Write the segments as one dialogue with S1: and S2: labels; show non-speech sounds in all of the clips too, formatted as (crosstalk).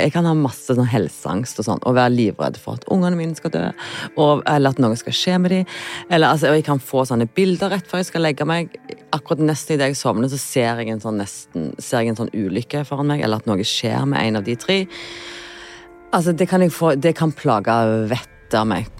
S1: Jeg kan ha masse sånn helseangst og sånn, og være livredd for at ungene mine skal dø, og, eller at noe skal skje med dem. Eller, altså, jeg kan få sånne bilder rett før jeg skal legge meg. Akkurat nesten idet jeg sovner, så ser jeg en sånn, nesten, ser jeg en sånn ulykke foran meg, eller at noe skjer med en av de tre. Altså, det kan, få, det kan plage vettet av meg.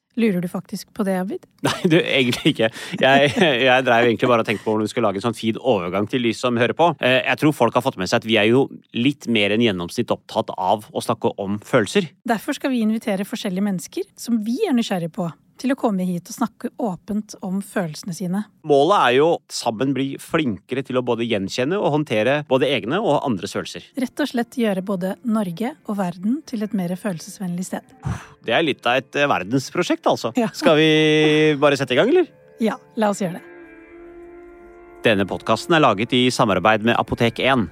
S2: Lurer du faktisk på det, Abid? (laughs)
S3: Nei, du, egentlig ikke. Jeg, jeg drev egentlig bare og tenkte på hvordan vi skulle lage en sånn fin overgang til de som hører på. Eh, Jeg tror folk har fått med seg at vi er jo litt mer enn gjennomsnitt opptatt av å snakke om følelser.
S2: Derfor skal vi invitere forskjellige mennesker som vi er nysgjerrige på, til å komme hit og snakke åpent om følelsene sine.
S3: Målet er jo sammen bli flinkere til å både gjenkjenne og håndtere både egne og andres følelser.
S2: Rett og slett gjøre både Norge og verden til et mer følelsesvennlig sted.
S3: Det er litt av et eh, verdensprosjekt, altså.
S2: Ja. (laughs)
S3: Skal vi bare sette i gang, eller?
S2: Ja, la oss gjøre det.
S3: Denne podkasten er laget i samarbeid med Apotek 1.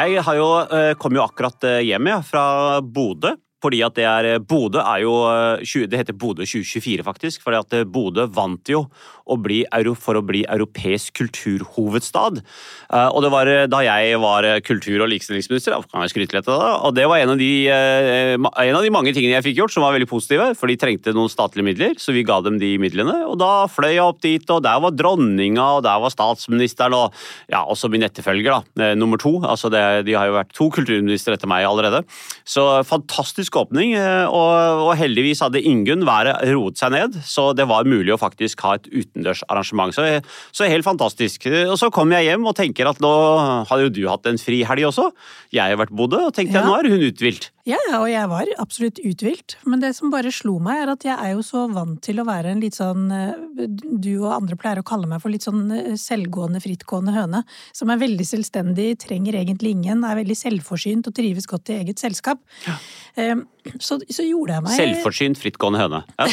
S3: Jeg jo, eh, kom jo akkurat eh, hjem fra Bodø. Fordi at det er, Bodø er jo eh, 20, Det heter Bodø 2024, faktisk. fordi at eh, Bodø vant jo å bli, for å bli europeisk kulturhovedstad. Eh, Og det var eh, da jeg var eh, kultur- og likestillingsminister, kan jeg skryte litt av det, og det var en av, de, eh, en av de mange tingene jeg fikk gjort som var veldig positive, for de trengte noen statlige midler, så vi ga dem de midlene. Og da fløy jeg opp dit, og der var dronninga, og der var statsministeren, og ja, også min etterfølger, da, eh, nummer to. Altså det, de har jo vært to kulturministre etter meg allerede. Så fantastisk åpning, eh, og, og heldigvis hadde Ingunn været roet seg ned, så det var mulig å faktisk ha et utendørsarrangement. Så, så helt fantastisk. Og så kom jeg hjem og tenker at nå hadde jo du hatt en frihelg også. Jeg har vært Bodø, og tenkte
S2: Ja.
S3: nå er hun uthvilt.
S2: Ja, ja, og jeg var absolutt uthvilt. Men det som bare slo meg, er at jeg er jo så vant til å være en litt sånn eh, Du og andre pleier å kalle meg for litt sånn eh, selvgående, frittgående høne. Som er veldig selvstendig, trenger egentlig ingen, er veldig selvforsynt og trives godt i eget selskap. Eh, Så, så gjorde jeg meg
S3: Selvforsynt, frittgående høne. Ja.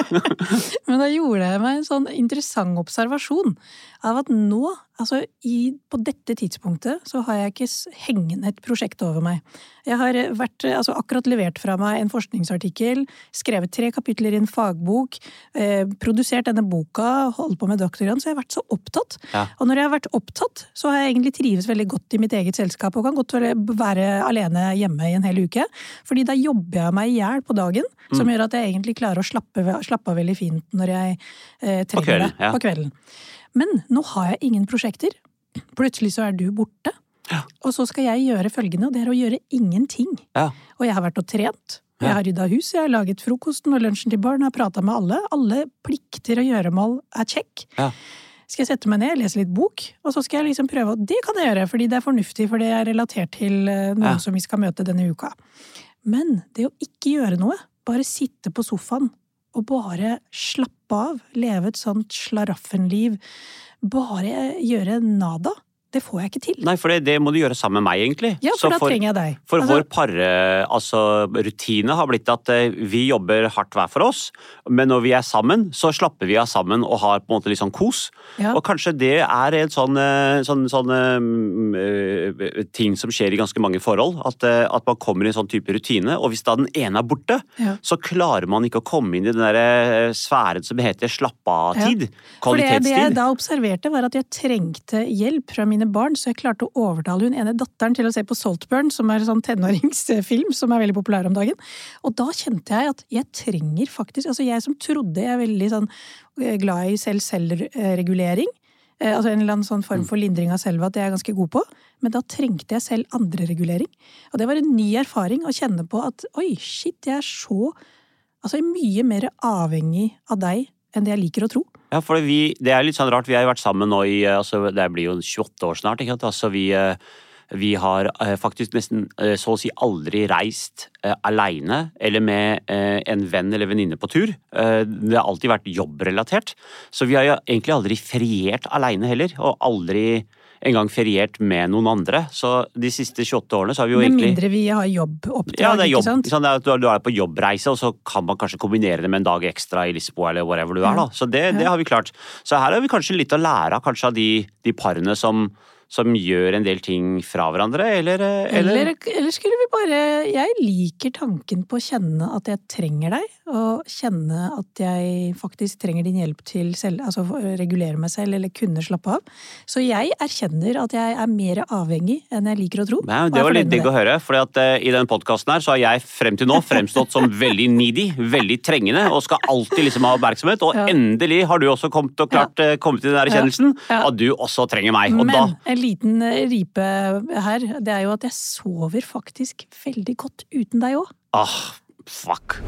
S3: (laughs)
S2: Men da gjorde jeg meg en sånn interessant observasjon av at nå, altså i, på dette tidspunktet, så har jeg ikke hengende et prosjekt over meg. Jeg har eh, vært, eh, altså akkurat levert fra meg en forskningsartikkel, skrevet tre kapitler i en fagbok, eh, produsert denne boka, holdt på med doktorgrad, så jeg har vært så opptatt.
S3: Ja.
S2: Og når jeg har vært opptatt, så har jeg egentlig trives veldig godt i mitt eget selskap, og kan godt være alene hjemme i en hel uke. Fordi da jobber jeg meg i hjel på dagen, som gjør at jeg egentlig klarer å slappe, slappe av veldig fint når jeg eh, trenger
S3: kvelden,
S2: det
S3: ja.
S2: på kvelden. Men nå har jeg ingen prosjekter. Plutselig så er du borte. Og så skal jeg gjøre følgende, og det er å gjøre ingenting.
S3: Ja.
S2: Og jeg har vært og trent.
S3: Ja.
S2: Jeg har rydda huset, jeg har laget frokosten og lunsjen til barn, jeg har prata med alle. Alle plikter og gjøremål er check.
S3: Ja.
S2: Skal jeg sette meg ned, lese litt bok, og så skal jeg liksom prøve å Det kan jeg gjøre, fordi det er fornuftig, for det er relatert til eh, noen
S3: Ja.
S2: som vi skal møte denne uka. Men det å ikke gjøre noe, bare sitte på sofaen og bare slappe av, leve et sånt slaraffenliv, bare gjøre nada, det får jeg ikke til.
S3: Nei, for det, det må du gjøre sammen med meg, egentlig.
S2: Ja,
S3: Så
S2: for da trenger jeg deg.
S3: For
S2: Altså,
S3: vår par, altså, rutine har blitt at eh, vi jobber hardt hver for oss, men når vi er sammen, så slapper vi av sammen og har på en måte litt sånn kos.
S2: Ja.
S3: Og kanskje det er en sånn, eh, sånn, sånn eh, ting som skjer i ganske mange forhold, at, at man kommer i en sånn type rutine, og hvis da den ene er borte,
S2: Ja.
S3: så klarer man ikke å komme inn i den der sfæren som heter slapp av-tid.
S2: For det, det jeg da observerte, var at jeg trengte hjelp fra mine barn, så jeg klarte å overtale hun ene datteren til å se på Saltburn, som er en sånn tenåringsfilm som er veldig populær om dagen. Og da kjente jeg at jeg trenger faktisk Altså jeg som trodde jeg er veldig sånn eh, glad i selv-selvregulering, eh, altså en eller annen sånn form for lindring av selva, at jeg er ganske god på, men da trengte jeg selv andreregulering. Og det var en ny erfaring å kjenne på at oi, shit, jeg er så Altså mye mer avhengig av deg enn det jeg liker å tro.
S3: Ja, for vi, det er litt sånn rart. Vi har jo vært sammen nå i eh, altså, Det blir jo 28 år snart. ikke sant? Altså, vi, eh, Vi har eh, faktisk nesten så å si aldri reist aleine eller med en venn eller venninne på tur. Det har alltid vært jobbrelatert. Så vi har jo egentlig aldri friert aleine heller, og aldri engang feriert med noen andre. Så de siste 28 årene så har vi jo
S2: Med
S3: egentlig
S2: mindre vi har jobboppdrag,
S3: ja, det er jobb.
S2: ikke sant?
S3: Sånn, at du er- du er på jobbreise, og så kan man kanskje kombinere det med en dag ekstra i Lisboa eller wherever du er. da. Så det, det har vi klart. Så her har vi kanskje litt å lære av kanskje av de, de parene som, som gjør en del ting fra hverandre, eller, eller,
S2: Eller, eller skulle vi bare Jeg liker tanken på å kjenne at jeg trenger deg, og kjenne at jeg faktisk trenger din hjelp til selv, altså regulere meg selv eller kunne slappe av. Så jeg erkjenner at jeg er mer avhengig enn jeg liker å tro.
S3: Nei, det var litt digg å høre, for i den podkasten her så har jeg frem til nå fremstått som veldig needy, veldig trengende, og skal alltid liksom ha oppmerksomhet. Og
S2: Ja.
S3: endelig har du også kommet, og klart, ja. kommet til den erkjennelsen
S2: Ja.
S3: at du også trenger meg. Og
S2: Men
S3: da
S2: liten eh, ripe her, det er jo at jeg sover faktisk veldig godt uten deg òg.
S3: Ah, fuck.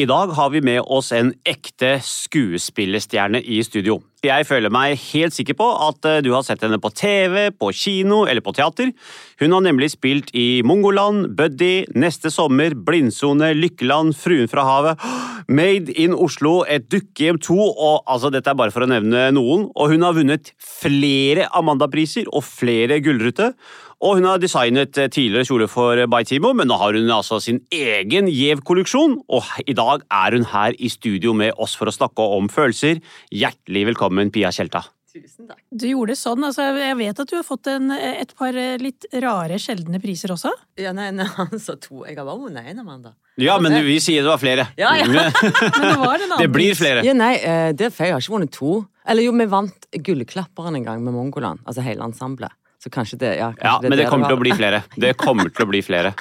S3: I dag har vi med oss en ekte skuespillerstjerne i studio. Jeg føler meg helt sikker på at eh, du har sett henne på TV, på kino eller på teater. Hun har nemlig spilt i Mongoland, Buddy, Neste sommer, Blindsone, Lykkeland, Fruen fra havet, (gasps) Made in Oslo, Et dukkehjem 2, og altså dette er bare for å nevne noen. Og hun har vunnet flere Amanda-priser og flere gullrute. Og hun har designet eh, tidligere kjole for Baitimo, men nå har hun altså sin egen Gjev-kolleksjon. Og i dag er hun her i studio med oss for å snakke om følelser. Hjertelig velkommen, Pia Tjelta.
S1: Tusen takk.
S2: Du gjorde det sånn, altså jeg vet at du har fått en, et par eh, litt rare, sjeldne priser også.
S1: Ja, nei, nei, han sa to. Jeg har bare vunnet én, Amanda.
S3: Ja, men vi sier det var flere.
S1: Ja, ja. (laughs)
S2: Men det var en annen
S3: Det blir flere.
S1: Ja, nei, eh, det er feil. Jeg har ikke vunnet to. Eller jo, vi vant Gullklapperen en gang med Mongoland. Altså hele ensemblet. Så kanskje det ja, kanskje
S3: Ja,
S1: det
S3: men det
S1: det
S3: kommer
S1: det
S3: til å bli flere. (laughs) Det kommer til å bli flere.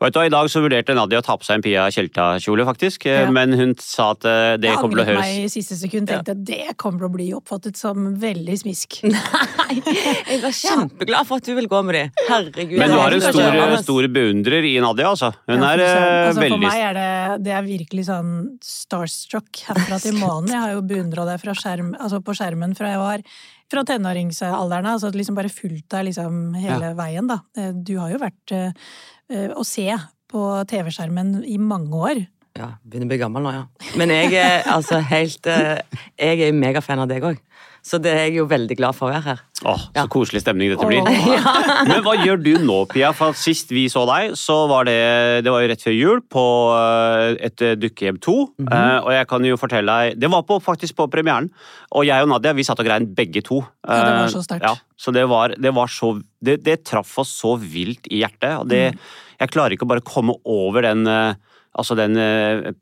S3: Og vet du, I dag så vurderte Nadia å ta på seg en Pia Tjelta-kjole, faktisk. eh,
S2: Ja.
S3: Men hun sa at eh, det
S2: Jeg
S3: kommer til å høres.
S2: angret
S3: høres
S2: meg i siste sekund, tenkte at det kommer til å bli oppfattet som veldig smisk. (laughs)
S1: Nei, jeg var kjempeglad for at du vil gå med de. Herregud.
S3: Men du har en stor, stor beundrer i Nadia, altså. Hun
S2: Ja,
S3: er eh,
S2: altså, For meg er det, det er virkelig sånn starstruck herfra til (laughs) månen. Jeg har jo beundra deg fra skjerm, altså på skjermen fra jeg var fra tenåringsalderen av. Altså liksom bare fulgt deg liksom hele veien, da. Eh, Du har jo vært eh, å se på TV-skjermen i mange år.
S1: Ja, begynner å bli gammel nå, ja. Men jeg er altså helt uh, Jeg er megafan av deg òg. Så det er jeg jo veldig glad for å være her.
S3: Åh, så
S1: Ja.
S3: koselig stemning dette blir. (laughs)
S2: ja.
S3: Men hva gjør du nå, Pia? For Sist vi så deg, så var det, det var jo rett før jul på eh, et eh, Dukkehjem 2.
S2: Mm
S3: -hmm. uh, og jeg kan jo fortelle deg Det var på, faktisk på premieren. Og jeg og Nadia vi satt og grein begge to.
S2: Ja, det var
S3: Eh,
S2: så sterkt.
S3: Ja, så det var, det var så Det, det traff oss så vilt i hjertet. Og det,
S2: Mm.
S3: jeg klarer ikke å bare komme over den uh, Altså den eh,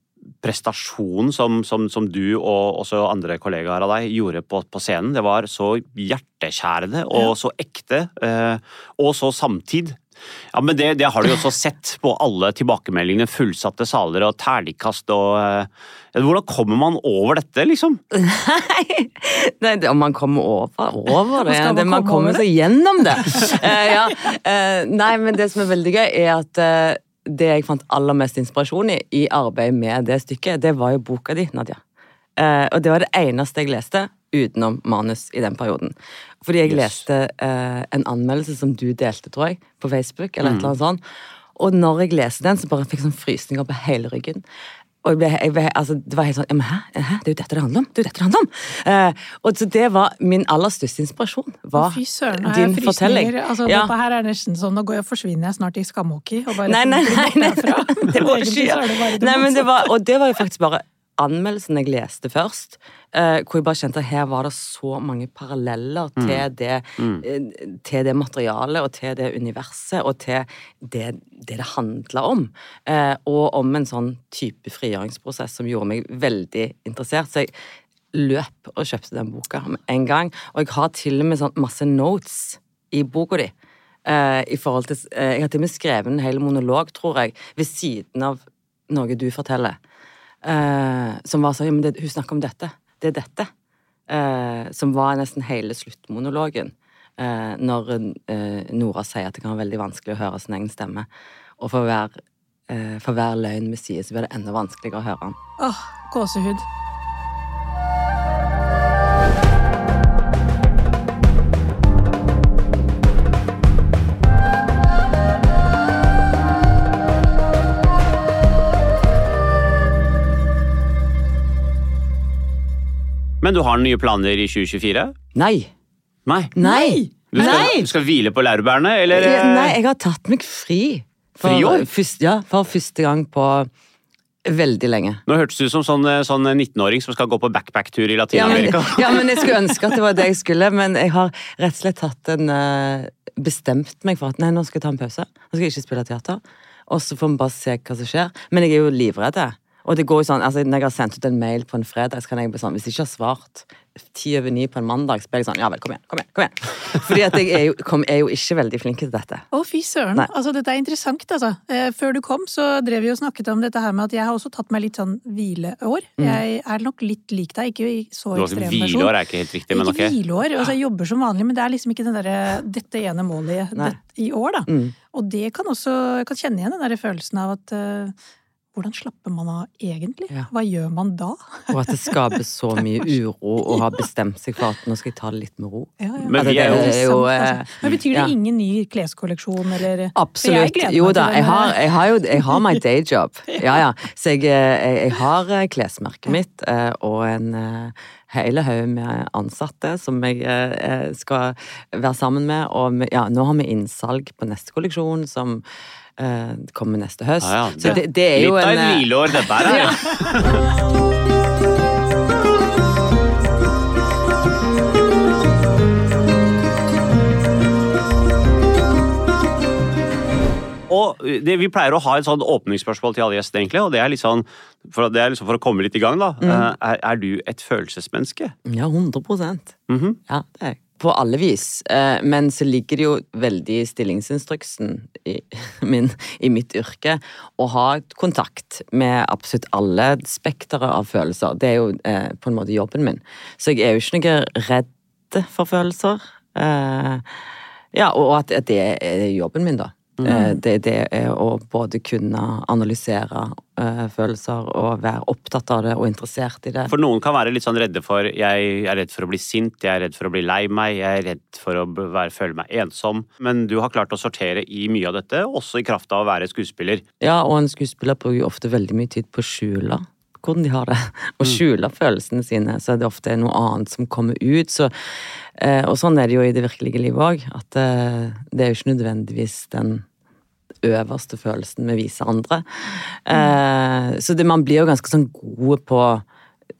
S3: prestasjonen som, som, som du og også andre kollegaer av deg gjorde på, på scenen. Det var så hjertekjærende og
S2: Ja.
S3: så ekte, eh, og så samtid. Ja, men det, det har du jo også sett på alle tilbakemeldingene. Fullsatte saler og terningkast og eh, Hvordan kommer man over dette, liksom? (laughs)
S1: Nei, nei det, om man kommer over, over det,
S2: man
S1: det Man
S2: komme
S1: kommer seg gjennom det. (laughs) Eh, ja. eh, nei, men det som er veldig gøy, er at eh, det jeg fant aller mest inspirasjon i i arbeidet med det stykket, det var jo boka di, Nadia. Eh, og det var det eneste jeg leste utenom manus i den perioden. Fordi jeg
S3: Yes.
S1: leste eh, en anmeldelse som du delte, tror jeg, på Facebook, eller
S3: Mm.
S1: et eller annet sånt. Og når jeg leste den, så bare fikk jeg sånn frysninger på hele ryggen. Og ble, ble, altså, det var helt sånn hæ? hæ? Det er jo dette det handler om! Det er jo dette det handler om! Eh, og så det var min aller største inspirasjon. Var
S2: Fy søren,
S1: din fortelling.
S2: frysninger. Altså,
S1: Ja.
S2: Dette her er nesten sånn, nå går jeg, og forsvinner jeg snart i skamhockey. Og bare
S1: Nei, nei, nei, nei,
S2: nei, (laughs)
S1: det var ikke Nei, men det var, Og det var jo faktisk bare anmeldelsen jeg leste først. Eh, hvor jeg bare kjente at her var det så mange paralleller
S3: Mm.
S1: til, det, mm. til det materialet og til det universet og til det det, det handla om. Eh, og om en sånn type frigjøringsprosess som gjorde meg veldig interessert. Så jeg løp og kjøpte den boka med en gang. Og jeg har til og med sånn masse notes i boka di. Eh, i forhold til, eh, jeg har til og med skrevet en hel monolog, tror jeg, ved siden av noe du forteller. Eh, som var sånn ja, men det, Hun snakker om dette. Det er dette. Eh, som var nesten hele sluttmonologen. Eh, når eh, Nora sier at det kan være veldig vanskelig å høre sin egen stemme. Og for hver, eh, for hver løgn vi sier, så blir det enda vanskeligere å høre den.
S2: Åh, gåsehud.
S3: Men du har nye planer i 2024?
S1: Nei.
S3: Nei.
S1: Nei!
S3: Du skal,
S1: Nei!
S3: du skal hvile på laurbærene, eller? eh,
S1: Nei, jeg har tatt meg fri. For
S3: Friår?
S1: Først, ja, for første gang på veldig lenge.
S3: Nå hørtes du ut som sånn, eh, sånn 19-åring som skal gå på backpack-tur i
S1: Ja
S3: Latin-Amerika. (laughs)
S1: ja, men jeg skulle ønske at det var det jeg skulle, men jeg har rett og slett tatt en eh, Bestemt meg for at nei, nå skal jeg ta en pause. Nå skal jeg ikke spille teater. Og så får vi bare se hva som skjer. Men jeg er jo livredd. Og det går jo sånn, altså Når jeg har sendt ut en mail på en fredag, så kan jeg bli sånn Hvis jeg ikke har svart ti over ni på en mandag, så blir jeg sånn Ja vel, kom igjen. kom igjen, kom igjen. Fordi at jeg er jo, kom, er jo ikke veldig flink til dette.
S2: Å, fy søren.
S1: Nei.
S2: Altså, dette er interessant, altså. Eh, før du kom, så drev vi og snakket om dette her med at jeg har også tatt meg litt sånn hvileår. Jeg er nok litt lik deg, ikke i så
S3: Du har
S2: ekstrem versjon.
S3: hvileår er ikke helt riktig, men ok.
S2: Ikke hvileår. Altså, jeg jobber som vanlig, men det er liksom ikke den derre dette ene målet det, i år, da.
S1: Mm.
S2: Og det kan også Jeg kan kjenne igjen den derre følelsen av at eh, hvordan slapper man av egentlig?
S1: Ja.
S2: Hva gjør man da?
S1: Og at det skaper så (laughs) mye uro å ha bestemt seg for at nå skal jeg ta det litt med ro.
S2: Ja, ja.
S3: Men
S1: Altså,
S3: er jo-
S1: det er jo
S2: Interessant,
S1: eh,
S2: altså. Men betyr det
S1: ja.
S2: ingen ny kleskolleksjon, eller
S1: Absolutt. Jo da, jeg har, jeg har jo jeg har my (laughs) day job. Ja, ja. Så jeg, eh, jeg, jeg har eh, klesmerket mitt og en hele haug med ansatte som jeg skal være sammen med. Og ja, nå har vi innsalg på neste kolleksjon som eh, kommer neste høst.
S3: Ja, ja.
S1: Så det, det er jo
S3: Litt av et
S1: eh,
S3: hvileår, dette her. (laughs) Ja. Og det, Vi pleier å ha et sånn åpningsspørsmål til alle gjester, egentlig, og det er litt sånn for, det er liksom for å komme litt i gang. da.
S1: Mm.
S3: Eh, Er, er du et følelsesmenneske?
S1: Ja, 100
S3: Mhm.
S1: Ja, det er jeg. På alle vis. Eh, Men så ligger det jo veldig i stillingsinstruksen i, (laughs) min, i mitt yrke å ha kontakt med absolutt alle spektere av følelser. Det er jo eh, på en måte jobben min. Så jeg er jo ikke noe redd for følelser. Eh, Ja, og at det er jobben min, da. Eh, Det, det er å både kunne analysere uh, følelser og være opptatt av det og interessert i det.
S3: For noen kan være litt sånn redde for Jeg er redd for å bli sint, jeg er redd for å bli lei meg, jeg er redd for å være, føle meg ensom. Men du har klart å sortere i mye av dette, også i kraft av å være skuespiller.
S1: Ja, og en skuespiller bruker jo ofte veldig mye tid på å skjule hvordan de har det. (laughs) Og skjule følelsene sine, så er det ofte noe annet som kommer ut. Så, eh, og sånn er det jo i det virkelige livet òg. At det er jo ikke nødvendigvis den øverste følelsen vi viser andre. Eh, så det, man blir jo ganske sånn gode på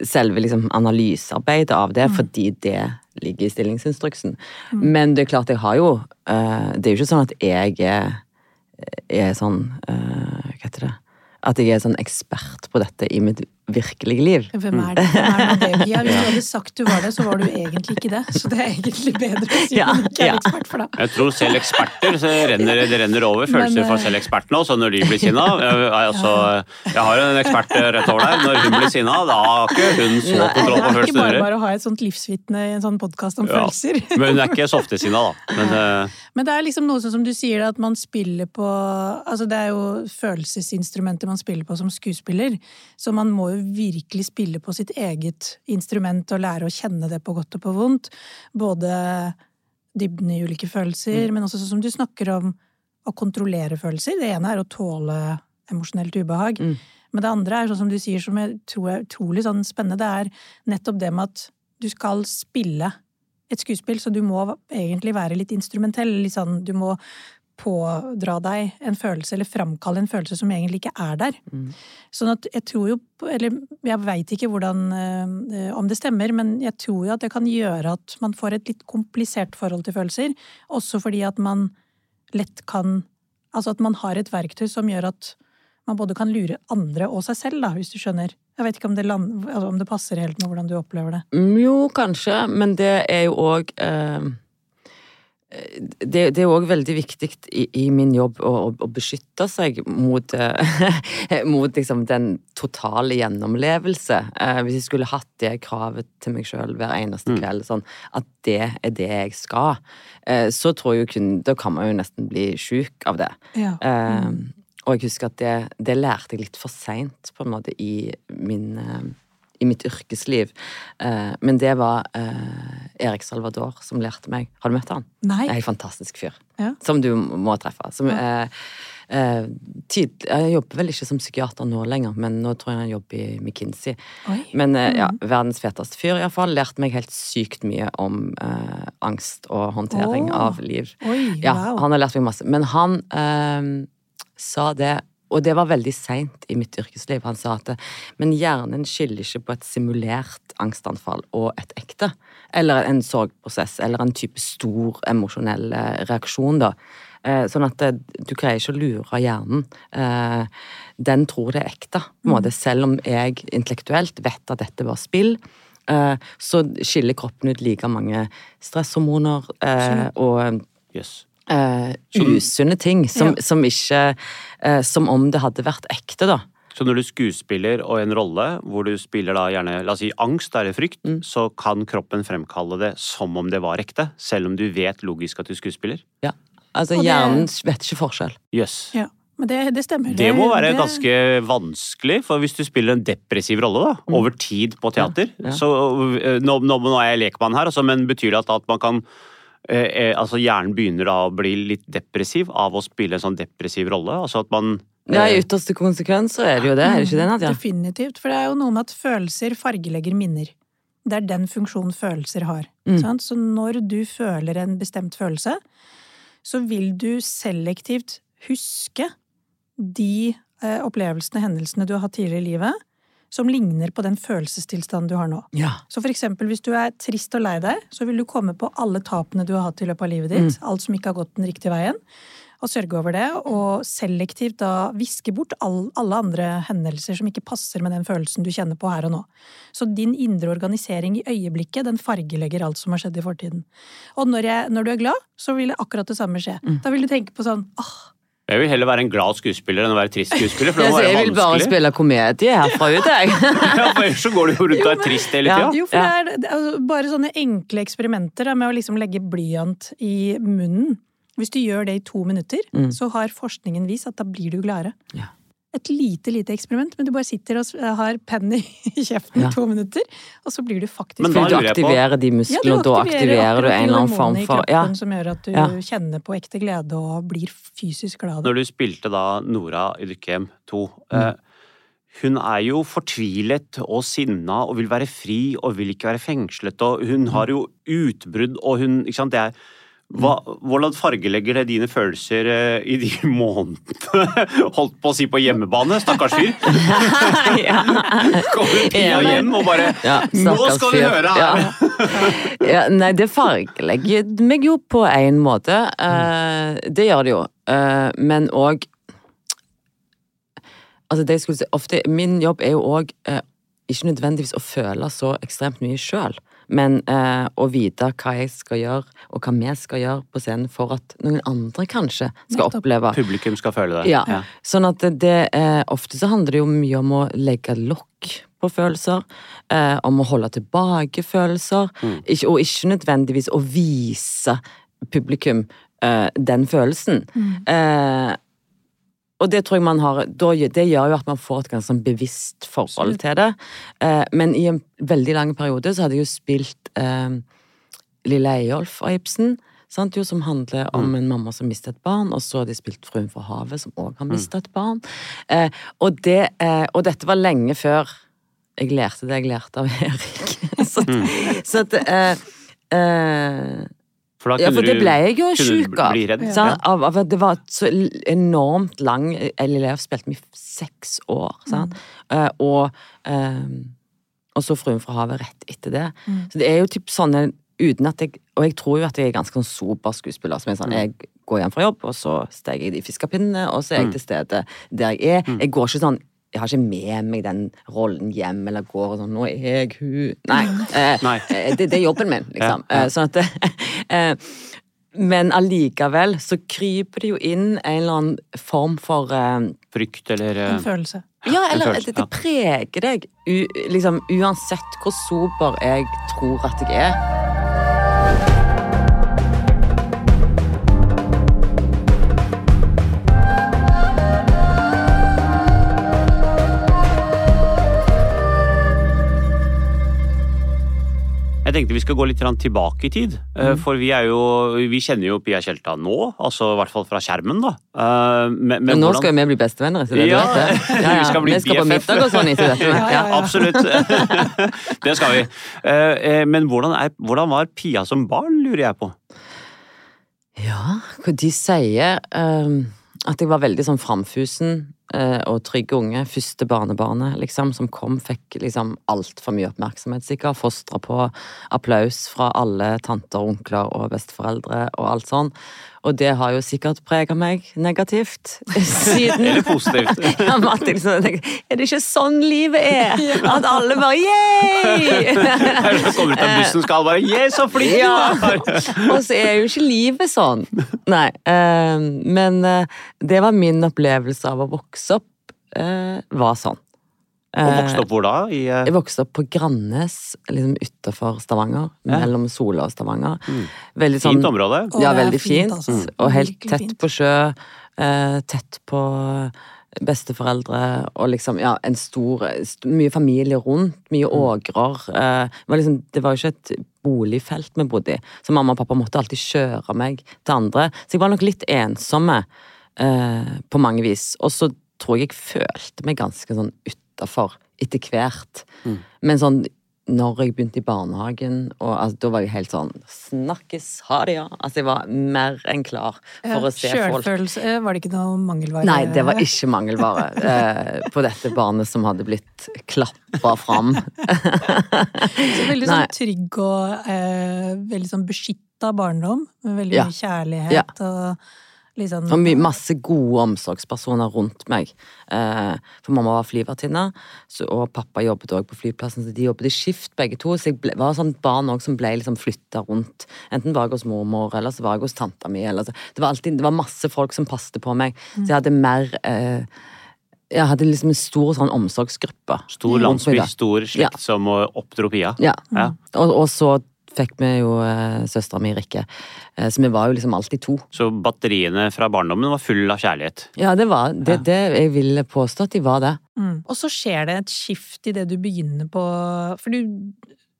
S1: selve liksom, analysearbeidet av det, fordi det ligger i stillingsinstruksen. Men det er klart, jeg har jo eh, Det er jo ikke sånn at jeg er, er sånn eh, Hva heter det? At jeg er sånn ekspert på dette i mitt virkelige liv.
S2: Hvem er det? Hvem er det? Hvis du (laughs) hadde sagt du var det, så var du egentlig ikke det. Så det er egentlig bedre å si
S1: Ja,
S2: ikke er
S1: ja.
S2: ekspert for deg.
S3: Jeg tror selv eksperter så renner, det renner over følelser
S2: Men,
S3: for
S2: eh,
S3: selv ekspertene også når de blir sinna. (laughs) Jeg, altså, jeg har en ekspert rett over der. Når hun blir sinna, da har ikke hun så kontroll på følelsene.
S2: Det er ikke bare bare å ha et sånt livsvitne i en sånn podkast om
S3: Ja.
S2: følelser.
S3: Men hun er ikke så ofte sinna, da. (laughs) Men uh...
S2: Men det er liksom noe sånn som du sier, at man spiller på Altså det er jo følelsesinstrumenter man spiller på som skuespiller, så man må jo virkelig spille på sitt eget instrument og lære å kjenne det på godt og på vondt. Både dybden i ulike følelser, men også sånn som du snakker om å kontrollere følelser. Det ene er å tåle emosjonelt ubehag.
S1: Mm.
S2: Men det andre er sånn som du sier, som jeg tror er utrolig sånn spennende, det er nettopp det med at du skal spille et skuespill, så du må egentlig være litt instrumentell. Litt sånn, du må pådra deg en følelse, eller framkalle en følelse som egentlig ikke er der.
S1: Mm.
S2: Sånn at jeg tror jo Eller jeg veit ikke hvordan eh, om det stemmer, men jeg tror jo at det kan gjøre at man får et litt komplisert forhold til følelser. Også fordi at man lett kan Altså at man har et verktøy som gjør at man både kan lure andre og seg selv, da, hvis du skjønner. Jeg vet ikke om det, land, altså om det passer helt med hvordan du opplever det.
S1: Mm, Jo, kanskje, men det er jo òg eh, det, det er òg veldig viktig i, i min jobb å, å, å beskytte seg mot, eh, (laughs) mot liksom den totale gjennomlevelse. Eh, hvis jeg skulle hatt det kravet til meg sjøl hver eneste
S3: Mm.
S1: kveld, sånn at det er det jeg skal, eh, så tror jeg kun Da kan man jo nesten bli sjuk av det.
S2: Ja.
S1: Eh, og jeg husker at det, det lærte jeg litt for seint, på en måte, i min, eh, i mitt yrkesliv. Eh, men det var eh, Erik Salvador som lærte meg. Har du møtt han?
S2: Nei.
S1: Det er en fantastisk fyr.
S2: Ja.
S1: Som du må treffe. Som, eh, eh, tid, jeg jobber vel ikke som psykiater nå lenger, men nå tror jeg han jobber i McKinsey.
S2: Oi.
S1: Men eh, ja, verdens feteste fyr, iallfall. Lærte meg helt sykt mye om eh, angst og håndtering
S2: oh.
S1: av liv.
S2: Oi,
S1: Ja,
S2: wow.
S1: han har lært meg masse. Men han sa det, og det var veldig seint i mitt yrkesliv, han sa at men hjernen skiller ikke på et simulert angstanfall og et ekte. Eller en sorgprosess, eller en type stor emosjonell eh, reaksjon, da. Eh, Sånn at eh, du greier ikke å lure hjernen. Eh, Den tror det er ekte, på en måte. Selv om jeg intellektuelt vet at dette var spill. eh, Så skiller kroppen ut like mange stresshormoner eh, og
S3: Yes.
S1: Eh, usunne ting som,
S2: Ja.
S1: som ikke uh, Som om det hadde vært ekte, da.
S3: Så når du skuespiller og en rolle hvor du spiller da gjerne, la oss si angst eller frykt,
S1: Mm.
S3: så kan kroppen fremkalle det som om det var ekte, selv om du vet logisk at du skuespiller?
S1: Ja. Altså,
S2: det-
S1: hjernen vet ikke forskjell.
S3: Jøss.
S2: Ja, men det, det stemmer.
S3: Det må være
S2: det-
S3: ganske vanskelig, for hvis du spiller en depressiv rolle da, over tid på teater
S1: Mm. Ja, ja.
S3: så nå, nå, nå er jeg lekmann her, altså, men betyr det at, at man kan eh, eh, altså Hjernen begynner da å bli litt depressiv av å spille en sånn depressiv rolle? Altså at man
S1: Ja, I
S3: eh,
S1: ytterste konsekvens så er det jo det, er det ikke det, Nadia?
S2: Definitivt. For det er jo noe med at følelser fargelegger minner. Det er den funksjonen følelser har.
S1: Mm.
S2: Sant? Så når du føler en bestemt følelse, så vil du selektivt huske de eh, opplevelsene, hendelsene du har hatt tidligere i livet, som ligner på den følelsestilstanden du har nå.
S1: Ja.
S2: Så for eksempel hvis du er trist og lei deg, så vil du komme på alle tapene du har hatt i løpet av livet ditt, alt som ikke har gått den riktige veien, og sørge over det, og selektivt da viske bort all, alle andre hendelser som ikke passer med den følelsen du kjenner på her og nå. Så din indre organisering i øyeblikket, den fargelegger alt som har skjedd i fortiden. Og når, jeg, når du er glad, så vil akkurat det samme skje. Da vil du tenke på sånn åh,
S3: Jeg vil heller være en glad skuespiller enn å være trist skuespiller, for det må være vanskelig.
S1: jeg vil bare spille komedie herfra ut, jeg. (laughs)
S3: Ja, for ellers så går du jo rundt og er trist hele
S1: Ja.
S3: tida.
S2: Jo, for det er altså, bare sånne enkle eksperimenter da, med å liksom legge blyant i munnen. Hvis du gjør det i to minutter, så har forskningen vist at da blir du gladere.
S1: Ja.
S2: Et lite, lite eksperiment, men du bare sitter og har pennen i (laughs) kjeften
S1: Ja.
S2: i to minutter, og så blir du faktisk
S3: Men da
S1: du aktiverer de musklene, og da aktiverer du en eller annen form for Ja.
S2: Som gjør at du
S1: Ja.
S2: kjenner på ekte glede og blir fysisk glad.
S3: Når du spilte da Nora i Dukkehjem 2 eh, Hun er jo fortvilet og sinna og vil være fri og vil ikke være fengslet og hun har jo utbrudd og hun Ikke sant, det er hva, hvordan fargelegger det dine følelser eh, i de (laughs) månedene? Holdt på å si på hjemmebane, stakkars fyr. (laughs)
S1: ja.
S3: Kommer Pia
S1: Ja,
S3: hjem og bare
S1: Ja,
S3: Nå skal du høre her! (laughs)
S1: Ja. nei, det fargelegger meg jo på en måte. Eh, det gjør det jo. Eh, men òg Altså, det jeg skulle si ofte Min jobb er jo òg ikke nødvendigvis å føle så ekstremt mye sjøl, men eh, å vite hva jeg skal gjøre, og hva vi skal gjøre på scenen for at noen andre kanskje skal
S2: Nettopp.
S1: oppleve
S3: Publikum skal føle det.
S1: ja. Sånn at det, eh, Ofte så handler det jo mye om å legge lokk på følelser. Eh, om å holde tilbake følelser. Ikke, og ikke nødvendigvis å vise publikum eh, den følelsen. Eh, og det tror jeg man har Det gjør jo at man får et ganske sånn bevisst forhold til det. Eh, men i en veldig lang periode så hadde jeg jo spilt eh, Lille Eyolf av Ibsen. Sant, jo, som handler om en mamma som mistet et barn, og så hadde de spilt Fruen fra havet, som òg har mistet et barn. Eh, og, det, eh, og dette var lenge før jeg lærte det jeg lærte av Erik. (laughs) så, så at eh, eh,
S3: For da
S1: ja, for det ble jeg jo sjuk av.
S3: redd.
S1: Av, av det var så enormt lang Elev spilte med i seks år, sant? Eh, og, eh, og så Fruen fra havet rett etter det. Så det er jo typ sånne uten at jeg Og jeg tror jo at jeg er ganske sånn sober skuespiller. Som er sånn, Jeg går hjem fra jobb, og så steker jeg de fiskepinnene, og så er jeg til stede der jeg er. Jeg går ikke sånn jeg har ikke med meg den rollen hjem, eller går og sånn 'Nå er jeg hun' Nei. Eh,
S3: Nei.
S1: eh, det, det er jobben min, liksom.
S3: Ja, ja.
S1: Eh, Sånn at (laughs) eh, Men allikevel så kryper det jo inn en eller annen form for eh,
S3: Frykt eller eh,
S2: En følelse.
S1: Ja, eller
S3: følelse,
S1: det, det preger deg u, liksom, uansett hvor sober jeg tror at jeg er.
S3: Vi skal gå litt tilbake i tid. Mm. For vi jo Vi kjenner jo Pia Tjelta nå, altså i hvert fall fra skjermen, da. Eh, Men, men
S1: nå
S3: hvordan-
S1: skal jo vi bli bestevenner etter det,
S3: Ja,
S1: du vet det. (laughs) Ja, ja.
S3: vi skal bli
S1: vi skal på middag og sånn etter dette. (laughs)
S2: Ja.
S3: Absolutt. (laughs) det skal vi. Eh, eh, Men hvordan, er, hvordan var Pia som barn, lurer jeg på.
S1: Ja, de sier um, at jeg var veldig sånn framfusen eh, og trygge unge. Første barnebarnet, liksom, som kom, fikk liksom altfor mye oppmerksomhet, sikkert. Fostra på applaus fra alle tanter, onkler og besteforeldre og alt sånn. Og det har jo sikkert prega meg negativt siden.
S3: Eller positivt. (laughs)
S1: Ja, liksom tenker, Er det ikke sånn livet er? (laughs) At alle bare yay! (laughs)
S3: Så kommer ut av bussen skal alle bare Yeah, så flink du
S1: Ja.
S3: var!
S1: Og så er jo ikke livet sånn. Nei. eh, men eh, det var min opplevelse av å vokse opp, eh, var sånn.
S3: Og vokste opp hvor da? I, uh...
S1: Jeg vokste opp på Grannes, liksom utafor Stavanger.
S3: Ja.
S1: Mellom Sola og Stavanger.
S3: Mm.
S1: Veldig sånn
S3: Fint område.
S1: Ja, veldig
S2: fint,
S1: fint.
S2: altså.
S1: Og helt tett på sjø. eh, tett på besteforeldre og liksom, ja, en stor Mye familie rundt, mye ågrer. eh, det, var liksom, det var jo ikke et boligfelt vi bodde i, så mamma og pappa måtte alltid kjøre meg til andre. Så jeg var nok litt ensomme eh, på mange vis. Og så tror jeg jeg følte meg ganske sånn utafor etter hvert.
S3: Mm.
S1: Men sånn når jeg begynte i barnehagen, og altså, da var jeg helt sånn Snakkes, ha det, ja. Altså, jeg var mer enn klar for å se folk.
S2: Sjølfølelse, eh, var det ikke noe mangelvare?
S1: Nei, det var ikke mangelvare (laughs) eh, på dette barnet som hadde blitt klappa fram. (laughs) (laughs)
S2: Så veldig
S1: Nei.
S2: sånn trygg og eh, veldig sånn beskytta barndom. Med veldig
S1: Ja.
S2: mye kjærlighet og sånn
S1: Og my- masse gode omsorgspersoner rundt meg. Eh, for mamma var flyvertinne, og pappa jobbet òg på flyplassen, så de jobbet i skift begge to. Så jeg ble, var sånn barn også som ble liksom flytta rundt. Enten var jeg hos mormor, eller så var jeg hos tanta mi. Eller så. Det, var alltid, det var masse folk som passte på meg, så jeg hadde mer eh, Jeg hadde liksom en stor sånn omsorgsgruppe.
S3: Stor landsby, stor slekt
S1: Ja.
S3: som eh, oppdro Pia.
S1: Ja.
S3: Ja.
S1: Og, og så fikk vi jo eh, søstera mi Rikke, eh, så vi var jo liksom alltid to.
S3: Så batteriene fra barndommen var full av kjærlighet.
S1: Ja, det var det, det jeg vil påstå at de var det.
S2: Mm. Og så skjer det et skift i det du begynner på For du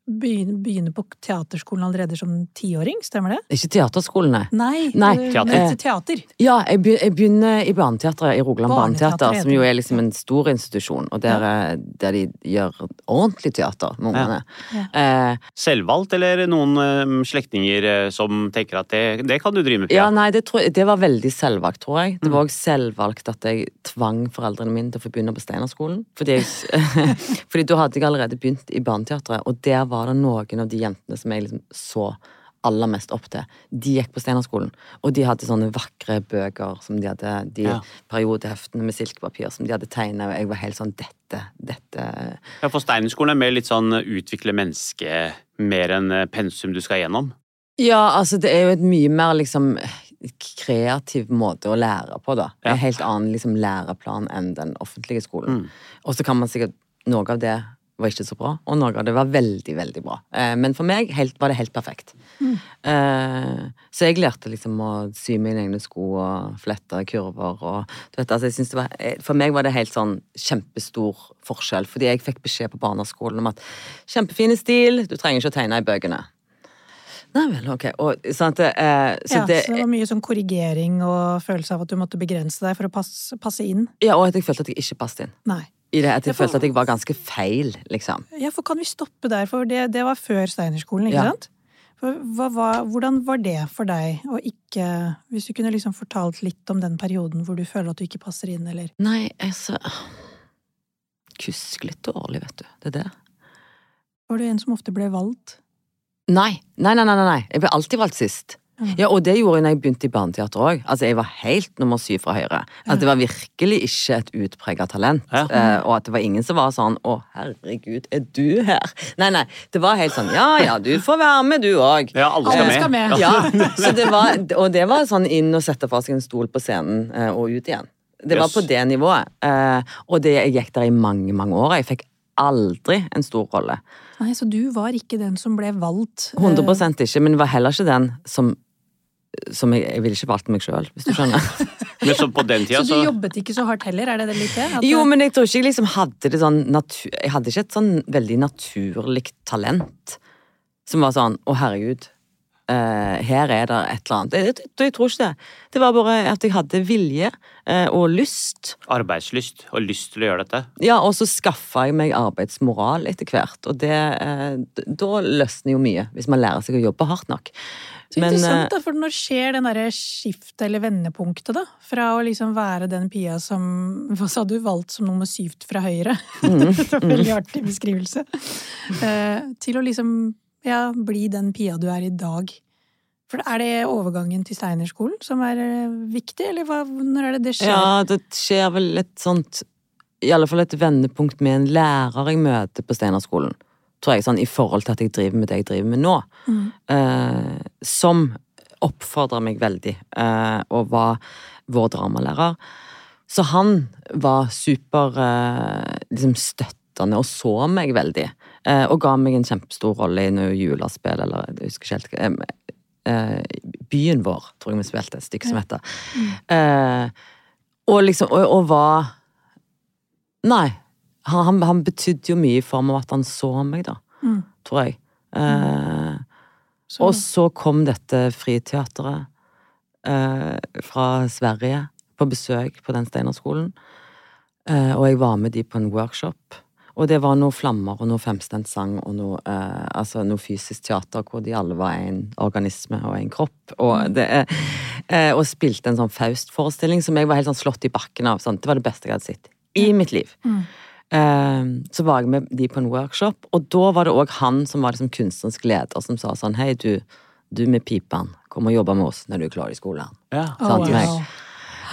S2: begynner, begynne på teaterskolen allerede som tiåring, stemmer det?
S1: Ikke teaterskolen, nei.
S2: Nei,
S1: Nei,
S3: teater.
S2: men teater.
S1: Ja, jeg, begynner i Barneteatret i Rogaland
S2: Barneteater
S1: som jo er liksom en stor institusjon, og der, ja. der de gjør ordentlig teater med ungene.
S2: Ja.
S1: Ja.
S3: Selvvalgt, eller noen eh, slektninger eh, som tenker at det, det kan du drive med, Pia?
S1: ja, nei, det, tror, jeg- det var veldig selvvalgt, tror jeg.
S2: Mm.
S1: Det var også selvvalgt at jeg tvang foreldrene mine til å få begynne på Steinerskolen. Fordi, jeg, (laughs) fordi da hadde jeg allerede begynt i Barneteatret, og der var det noen av de jentene som jeg liksom så aller mest opp til. De gikk på Steinerskolen, og de hadde sånne vakre bøker som de hadde, de
S3: Ja.
S1: periodeheftene med silkepapir som de hadde tegna, og jeg var helt sånn Dette, dette
S3: Ja, for Steinerskolen er mer litt sånn utvikle mennesket mer enn eh, pensum du skal gjennom.
S1: Ja, altså det er jo et mye mer liksom kreativ måte å lære på, da.
S3: Ja.
S1: En helt annen liksom læreplan enn den offentlige skolen.
S3: Mm.
S1: Og så kan man sikkert Noe av det var ikke så bra, og noe av det var veldig, veldig bra. Eh, men for meg helt, var det helt perfekt. Eh, så jeg lærte liksom å sy mine egne sko og flette kurver og du vet, altså jeg synes det var, eh, For meg var det helt sånn kjempestor forskjell, fordi jeg fikk beskjed på barneskolen om at kjempefine stil, du trenger ikke å tegne i bøkene. Nei vel, ok. Og, sånn at, eh, så
S2: ja,
S1: det,
S2: så det var mye sånn korrigering og følelse av at du måtte begrense deg for å passe, passe inn.
S1: ja, og at jeg følte at jeg ikke passet inn.
S2: Nei.
S1: I det, at jeg
S2: for-
S1: følte at jeg var ganske feil, liksom.
S2: Ja, for kan vi stoppe der, for det, det var før Steinerskolen, ikke
S1: Ja.
S2: sant? Hva, hva, hvordan var det for deg å ikke Hvis du kunne liksom fortalt litt om den perioden hvor du føler at du ikke passer inn, eller
S1: Nei, altså Kusk litt dårlig, vet du. Det er det.
S2: Var du en som ofte ble valgt?
S1: Nei, nei, nei, nei. nei. Jeg ble alltid valgt sist. Ja, Og det gjorde jeg når jeg begynte i barneteater òg. Altså, jeg var helt nummer syv fra høyre. At det var virkelig ikke et utprega talent.
S3: Ja.
S1: Eh, og at det var ingen som var sånn 'Å, herregud, er du her?' Nei, nei. Det var helt sånn 'Ja ja, du får være med, du òg'.
S3: Ja, alle skal
S2: Alle
S3: med.
S2: skal med.
S1: Ja, så det var, og det var sånn inn og sette fra seg en stol på scenen eh, og ut igjen. Det var
S3: Yes.
S1: på det nivået. Eh, og det, jeg gikk der i mange, mange år. Jeg fikk aldri en stor rolle.
S2: Nei, så du var ikke den som ble valgt? eh,
S1: 100 ikke, men var heller ikke den som som jeg, jeg ville ikke valgt meg sjøl, hvis du skjønner. (laughs)
S3: Men så på den tida
S2: Så du jobbet ikke så hardt heller, er det det litt det? At
S1: Jo, men jeg tror ikke jeg liksom hadde det sånn natur... Jeg hadde ikke et sånn veldig naturlig talent. som var sånn Å, herregud. Uh, her er det et eller annet. Jeg, jeg, jeg tror ikke det. Det var bare at jeg hadde vilje og lyst.
S3: Arbeidslyst og lyst til å gjøre dette.
S1: Ja, og så skaffa jeg meg arbeidsmoral etter hvert. Og det eh, Da løsner jo mye, hvis man lærer seg å jobbe hardt nok.
S2: Så
S1: Men,
S2: interessant,
S1: eh,
S2: da, for når skjer den derre skiftet eller vendepunktet, da? Fra å liksom være den Pia som Hva sa du? Valgt som nummer syv fra høyre? (laughs)
S1: Mm,
S2: det var en veldig artig beskrivelse. Eh, til å liksom ja, bli den Pia du er i dag. For er det overgangen til Steinerskolen som er eh, viktig, eller hva, når er det det skjer?
S1: Ja, det skjer vel et sånt I alle fall et vendepunkt med en lærer jeg møter på Steinerskolen. Tror jeg, sånn i forhold til at jeg driver med det jeg driver med nå.
S2: Mm.
S1: Eh, som oppfordra meg veldig, eh, og var vår dramalærer. Så han var super eh, liksom støttende og så meg veldig. Eh, og ga meg en kjempestor rolle i noe julespill, eller jeg husker ikke helt eh, Byen vår, tror jeg vi spilte, et stykke som heter. Eh, og liksom, og, og var Nei. Han, han, han betydde jo mye i form av at han så meg, da.
S2: Mm.
S1: Tror jeg. Eh,
S2: Så-
S1: og så kom dette friteateret eh, fra Sverige på besøk på den Steinerskolen. Og jeg var med de på en workshop. Og det var noe flammer og noe femstemt sang og noe, eh, altså noe fysisk teater hvor de alle var en organisme og en kropp. Og, det, er- eh, og spilte en sånn Faust-forestilling som jeg var helt sånn slått i bakken av. Sånn. Det var det beste jeg hadde sett i mitt liv.
S2: Mm.
S1: Eh, så var jeg med de på en workshop, og da var det òg han som var liksom kunstnerisk leder, som sa sånn Hei, du, du med pipen, kom og jobbe med oss når du er klar i skolen.
S3: Ja.
S1: Sant,
S2: wow.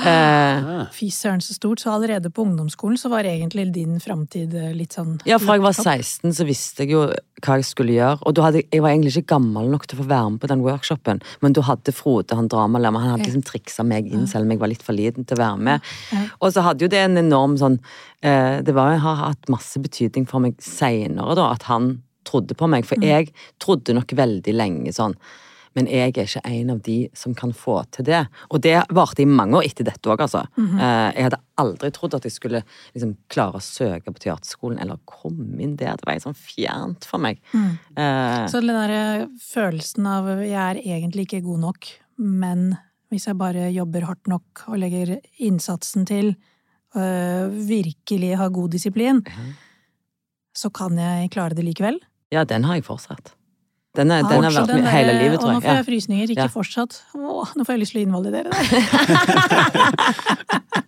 S1: Eh,
S2: Fy søren, så stort. Så allerede på ungdomsskolen så var egentlig din framtid eh, litt sånn
S1: ja, fra jeg var 16 så visste jeg jo hva jeg skulle gjøre, og hadde jeg, jeg var egentlig ikke gammel nok til å få være med på den workshopen, men da hadde Frode, han dramalæreren, han hadde liksom triksa meg inn, selv om jeg var litt for liten til å være med. Og så hadde jo det en enorm sånn eh, Det var, har hatt masse betydning for meg seinere, da, at han trodde på meg. For jeg trodde nok veldig lenge sånn Men jeg er ikke en av de som kan få til det. Og det varte i mange år etter dette òg, altså. eh, jeg hadde aldri trodd at jeg skulle liksom, klare å søke på teaterskolen eller komme inn der. Det var sånn fjernt for meg. Eh,
S2: Så den der følelsen av jeg er egentlig ikke god nok, men hvis jeg bare jobber hardt nok og legger innsatsen til, øh, virkelig har god disiplin, så kan jeg klare det likevel.
S1: ja, den har jeg fortsatt. Den, er,
S2: Ja,
S1: den har vært med hele livet, tror
S2: Og nå får jeg frysninger. Ikke
S1: Ja.
S2: fortsatt. Åh, nå får jeg lyst til å invalidere deg. (laughs)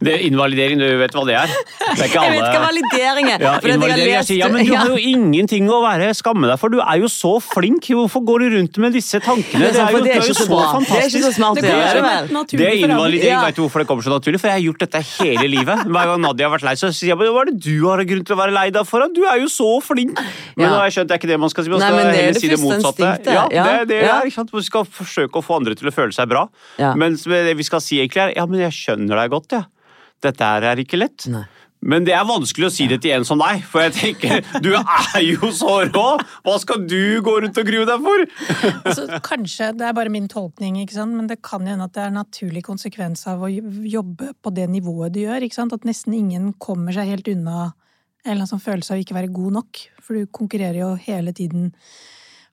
S3: Det er invalidering, du vet hva det er? Det er ikke
S1: Jeg vet hva validering er!
S3: ja, invalidering. Jeg sier, ja, men du har jo ingenting å være skamme deg for, du er jo så flink. Hvorfor går du rundt med disse tankene?
S1: Det er,
S3: jo,
S1: det er
S3: jo
S1: så fantastisk. Det er ikke så smart å
S2: Det
S1: gjøre det, vel?
S3: Det er invalidering,
S1: Ja.
S3: vet du hvorfor det kommer så naturlig? For jeg har gjort dette hele livet. Hver gang Nadia har vært lei, så sier jeg hva er det du har grunn til å være lei deg for? Du er jo så flink! Men
S1: Ja.
S3: nå har jeg skjønt det er ikke det man skal si, man
S1: Nei,
S3: skal
S1: men det er
S3: heller si det motsatte. Ja, det, det
S1: ja.
S3: er? Man skal forsøke å få andre til å føle seg bra.
S1: Ja.
S3: Mens det vi skal si egentlig er ja, men jeg skjønner deg godt, ja. Dette her er ikke lett.
S1: Nei.
S3: Men det er vanskelig å si det til en som deg, for jeg tenker, (laughs) du er jo så rå! Hva skal du gå rundt og grue deg for? (laughs)
S2: Altså, kanskje, det er bare min tolkning, ikke sant? men det kan hende at det er en naturlig konsekvens av å jobbe på det nivået du gjør. Ikke sant? At nesten ingen kommer seg helt unna en eller annen sånn følelse av ikke være god nok. For du konkurrerer jo hele tiden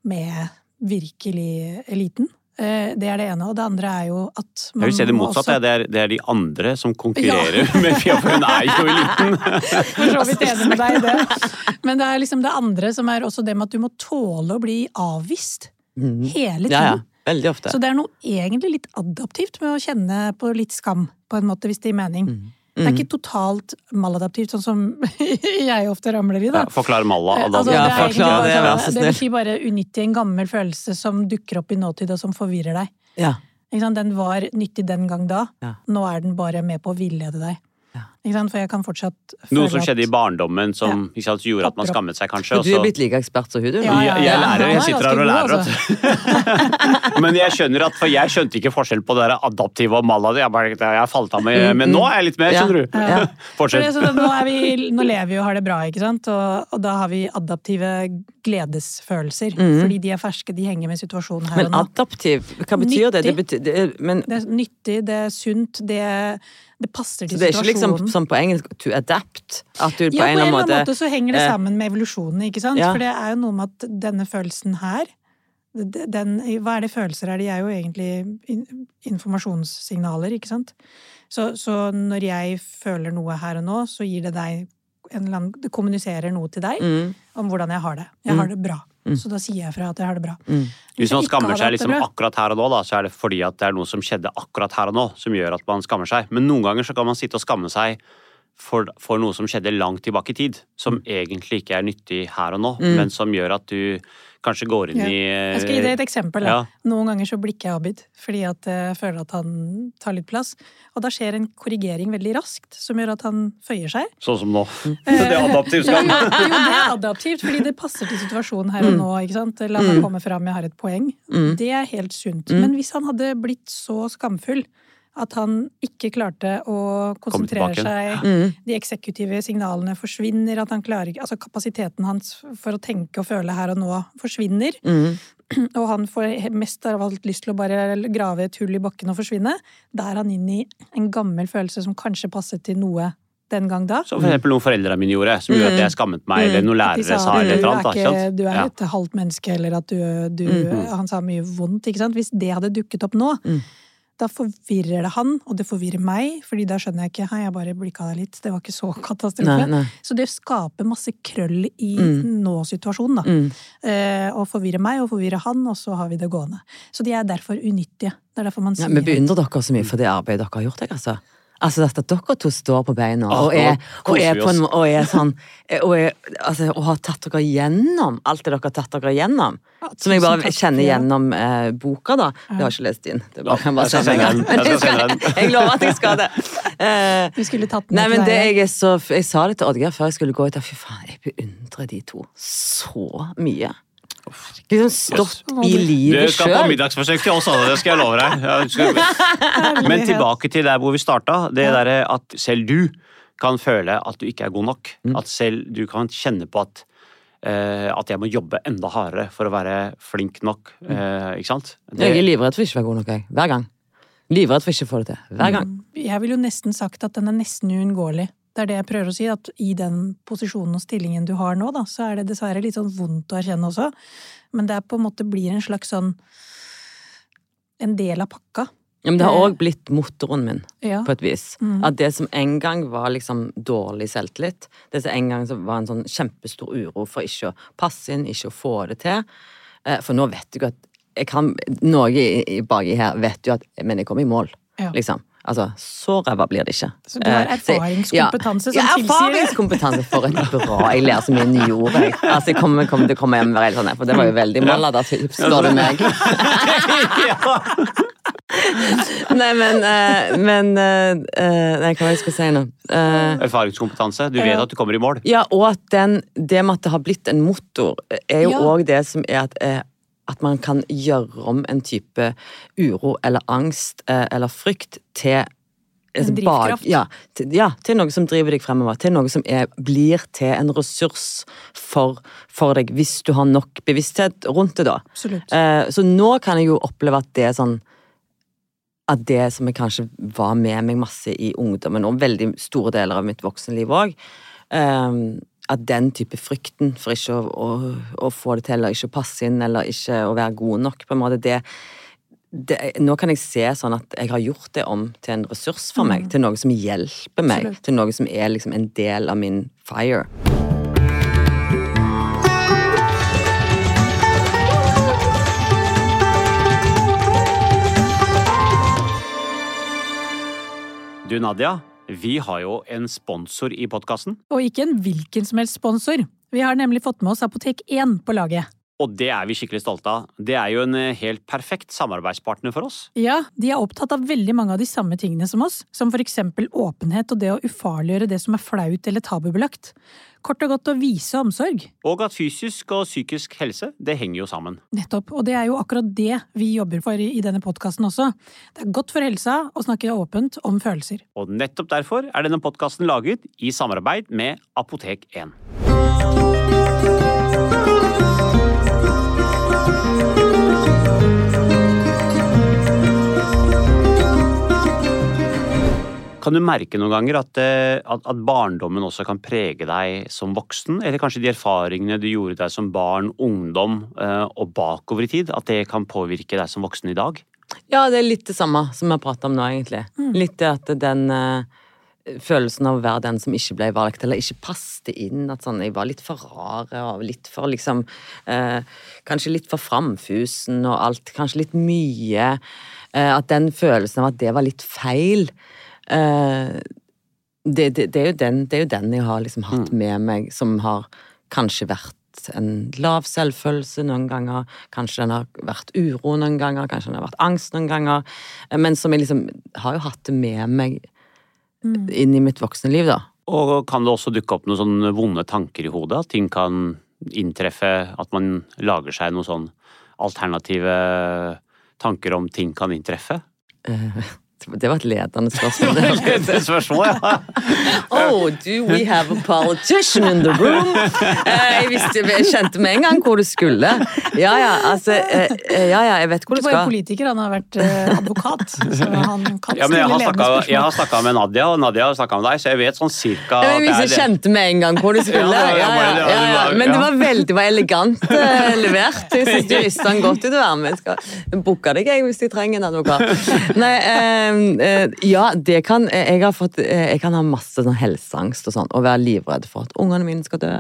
S2: med virkelig eliten. Eh, Det er det ene. Og det andre er jo at
S3: Jeg vil si det motsatte.
S2: også-
S3: Det, er, det er de andre som konkurrerer (laughs) med Fia, for hun er jo eliten. (laughs)
S2: for så vidt (laughs) enig med deg i det. Men det er liksom det andre som er også det med at du må tåle å bli avvist. Hele tiden.
S1: Ja, ja. Veldig ofte.
S2: Så det er noe egentlig litt adaptivt med å kjenne på litt skam, på en måte, hvis det gir mening.
S1: Mm.
S2: Det er ikke totalt maladaptivt, sånn som (laughs) jeg ofte ramler i, da.
S3: Ja, Forklar Malla.
S2: Eh, altså,
S1: Ja,
S2: det,
S1: forklar
S2: bare
S1: det,
S2: sånn-
S1: vær så
S2: det betyr bare unyttig en gammel følelse som dukker opp i nåtid, og som forvirrer deg.
S1: Ja.
S2: Ikke sant? Den var nyttig den gang da,
S1: Ja.
S2: nå er den bare med på å villede deg.
S1: Ja.
S2: Ikke sant? For jeg kan fortsatt
S3: Noe som skjedde i barndommen som ikke sant, gjorde at man skammet seg, kanskje. Og
S1: du er blitt like ekspert som hun, du.
S2: Ja, ja,
S3: Jeg, jeg lærer, jeg
S2: er
S3: sitter her og lærer.
S2: altså. (laughs)
S3: Men jeg skjønner at, for jeg skjønte ikke forskjell på det adaptive og maladi. Jeg, bare, jeg falt av med, men nå er jeg litt med, skjønner du.
S1: Ja.
S2: For
S3: Fortsett.
S2: så nå, er vi, nå lever vi og har det bra, ikke sant? Og, og da har vi adaptive gledesfølelser. Fordi de er ferske, de henger med situasjonen her
S1: Men
S2: og nå.
S1: adaptiv, hva betyr det? det, betyr, det er, men,
S2: Det er nyttig, det er sunt, det, det passer
S1: så
S2: til
S1: det er ikke liksom
S2: situasjonen.
S1: Sånn på engelsk to adapt. At du på
S2: Ja,
S1: en eller annen måte,
S2: måte så henger det
S1: eh,
S2: sammen med evolusjonen, ikke sant?
S1: ja.
S2: For det er jo noe med at denne følelsen her den, Hva er det følelser er? De er jo egentlig informasjonssignaler, ikke sant? Så, så når jeg føler noe her og nå, så gir det deg en eller annen Det kommuniserer noe til deg
S1: mm,
S2: om hvordan jeg har det. Jeg
S1: Mm.
S2: har det bra.
S1: Mm.
S2: Så da sier jeg fra at jeg har det bra.
S1: mm.
S3: Hvis man skammer seg liksom akkurat her og nå, da, så er det fordi at det er noe som skjedde akkurat her og nå, som gjør at man skammer seg. Men noen ganger så kan man sitte og skamme seg for, for noe som skjedde langt tilbake i tid, som egentlig ikke er nyttig her og nå,
S1: Mm.
S3: men som gjør at du kanskje går inn
S2: Ja.
S3: i
S2: Jeg skal gi deg et eksempel.
S3: Ja.
S2: Noen ganger så blikker jeg Abid fordi at jeg føler at han tar litt plass. Og da skjer en korrigering veldig raskt, som gjør at han føyer seg.
S3: Sånn som nå.
S2: Så (laughs)
S3: Det er adaptivt skam.
S2: Jo, det er adaptivt, fordi det passer til situasjonen her og nå. ikke sant? La meg komme fram, jeg har et poeng.
S1: Mm.
S2: Det er helt sunt.
S1: Mm.
S2: Men hvis han hadde blitt så skamfull at han ikke klarte å konsentrere seg,
S1: Mm.
S2: de eksekutive signalene forsvinner, at han klarer ikke Altså kapasiteten hans for å tenke og føle her og nå forsvinner,
S1: Mm.
S2: og han får mest av alt lyst til å bare grave et hull i bakken og forsvinne, da er han inne i en gammel følelse som kanskje passet til noe den gang da.
S3: Som for eksempel noe foreldrene mine gjorde, som gjorde at jeg skammet meg, eller noen lærere sa
S2: sa
S3: eller
S2: noe
S3: annet.
S2: Du er
S3: Ja.
S2: et halvt menneske, eller at du, du
S1: mm.
S2: Han sa mye vondt, ikke sant. Hvis det hadde dukket opp nå,
S1: Mm.
S2: Da forvirrer det han, og det forvirrer meg, fordi da skjønner jeg ikke Hei, jeg bare blikka deg litt, det var ikke så (laughs) katastrofe.
S1: Nei, nei.
S2: Så det skaper masse krøll i
S1: Mm.
S2: nå-situasjonen, da.
S1: Mm.
S2: Eh, og forvirrer meg, og forvirrer han, og så har vi det gående. Så de er derfor unyttige. Det er derfor man
S1: Ja,
S2: Nei,
S1: vi beundrer dere så mye for det arbeidet dere har gjort. Jeg, altså. Altså at dere to står på beina
S3: Ah,
S1: og er, og er, på en, og er sånn (laughs) og, er, altså, og har tatt dere gjennom alt det dere har tatt dere gjennom.
S2: Ja,
S1: Som jeg bare kjenner gjennom eh, boka, da. Det har ikke lest din. Det bare,
S3: Jeg skal sende den. Jeg skal
S1: jeg lover at jeg skal det. Uh, (laughs)
S2: Vi skulle tatt den
S1: Nei, men det jeg er så Jeg sa det til Oddgeir før jeg skulle gå ut. Fy faen, jeg beundrer de to så mye. Har stått
S2: Yes.
S1: i
S3: Du
S1: livet
S3: selv. på middagsforsøk til oss, alle, det skal jeg love deg. Skal- Men tilbake til der hvor vi starta. Det derre at selv du kan føle at du ikke er god nok.
S1: Mm.
S3: At selv du kan kjenne på at Uh, at jeg må jobbe enda hardere for å være flink nok. eh, ikke sant? Det,
S1: Jeg er livredd for ikke å være god nok, jeg. Hver gang. Livredd for ikke å få det til. Hver gang.
S2: Mm. Jeg ville jo nesten sagt at den er nesten uunngåelig. Det er det jeg prøver å si, at i den posisjonen og stillingen du har nå, da, så er det dessverre litt sånn vondt å erkjenne også. Men det er på en måte blir en slags sånn En del av pakka.
S1: Ja, men det har
S2: Eh.
S1: òg blitt motoren min,
S2: Ja.
S1: på et vis.
S2: Mm.
S1: At det som en gang var liksom dårlig selvtillit, det som en gang var en sånn kjempestor uro for ikke å passe inn, ikke å få det til Eh, For nå vet du jo at jeg kan Noe baki her vet jo at Men jeg kommer i mål,
S2: Ja.
S1: liksom. Altså, så ræva blir det ikke.
S2: Så du har
S1: Eh,
S2: erfaringskompetanse som
S1: ja,
S2: tilsier det?
S1: erfaringskompetanse for et bra Jeg ler så mye nye ord, jeg. Altså, jeg kommer, kommer til å komme hjem og være helt sånn, for det var jo veldig Mallada-tips, spør du meg. (laughs) Nei, men, eh, men eh, Nei, hva var det jeg skulle si nå?
S3: Erfaringskompetanse. Du vet
S2: Ja.
S3: at du kommer i mål.
S1: ja, og at den, det med at det har blitt en motor, er jo
S2: Ja.
S1: det som er at, at man kan gjøre om en type uro eller angst eh, eller frykt til en
S2: drivkraft.
S1: ja, til, ja, til noe som driver deg fremover. Til noe som er, blir til en ressurs for, for deg, hvis du har nok bevissthet rundt det, da. Eh, så nå kan jeg jo oppleve at det er sånn At det som jeg kanskje var med meg masse i ungdommen, og veldig store deler av mitt voksenliv òg At den type frykten for ikke å, å, å få det til, eller ikke å passe inn, eller ikke å være god nok, på en måte, det, det Nå kan jeg se sånn at jeg har gjort det om til en ressurs for meg, til noe som hjelper meg,
S2: Absolutt.
S1: til noe som er liksom en del av min fire.
S3: Du Nadia, vi har jo en sponsor i podkasten.
S2: Og ikke en hvilken som helst sponsor. Vi har nemlig fått med oss Apotek 1 på laget.
S3: Og det er vi skikkelig stolte av. Det er jo en eh, helt perfekt samarbeidspartner for oss.
S2: Ja, de er opptatt av veldig mange av de samme tingene som oss, som for eksempel åpenhet og det å ufarliggjøre det som er flaut eller tabubelagt. Kort og godt å vise omsorg.
S3: Og at fysisk og psykisk helse, det henger jo sammen.
S2: Nettopp, og det er jo akkurat det vi jobber for i i denne podkasten også. Det er godt for helsa å snakke åpent om følelser.
S3: Og nettopp derfor er denne podkasten laget i samarbeid med Apotek 1. Kan du merke noen ganger at, eh, at, at, barndommen også kan prege deg som voksen? Eller kanskje de erfaringene du gjorde deg som barn, ungdom eh, og bakover i tid, at det kan påvirke deg som voksen i dag?
S1: Ja, det er litt det samme som vi har pratet om nå, egentlig. Mm. Litt det at den uh, følelsen av å være den som ikke ble valgt, eller ikke passet inn. At sånn, jeg var litt for rar og litt for liksom uh, Kanskje litt for framfusen og alt. Kanskje litt mye. Uh, at den følelsen av at det var litt feil det, det, det, er den, det, er jo den, jeg har liksom hatt mm. med meg, som har kanskje vært en lav selvfølelse noen ganger. Kanskje den har vært uro noen ganger, kanskje den har vært angst noen ganger. Men som jeg liksom har jo hatt det med meg mm. inn i mitt voksne liv, da.
S3: Og kan det også dukke opp noen sånne vonde tanker i hodet? At ting kan inntreffe? At man lager seg noen sånn alternative tanker om ting kan inntreffe?
S1: Det var et ledende spørsmål. (laughs)
S3: ledende spørsmål, ja. (laughs)
S1: oh, do we have a politician in the room? Eh, jeg, visste, jeg kjente med en gang hvor du skulle. Ja ja, altså eh, eh, Ja ja, jeg vet hvor du skal.
S2: Du var jo politiker, han har vært advokat. Så han kan
S3: ja, men har snakket, Jeg har snakka med Nadia, og Nadia har snakka med deg, så jeg vet sånn cirka
S1: ja, Jeg kjente med en gang hvor du skulle. Ja, ja, ja, Men det var veldig var elegant levert. Jeg syns du rista den godt ut å være med. Jeg skal booke deg jeg, hvis de trenger en advokat. Nei, eh, ja, det kan jeg, har fått, eh, jeg kan ha masse sånn helseangst og sånn, og være livredd for at ungene mine skal dø,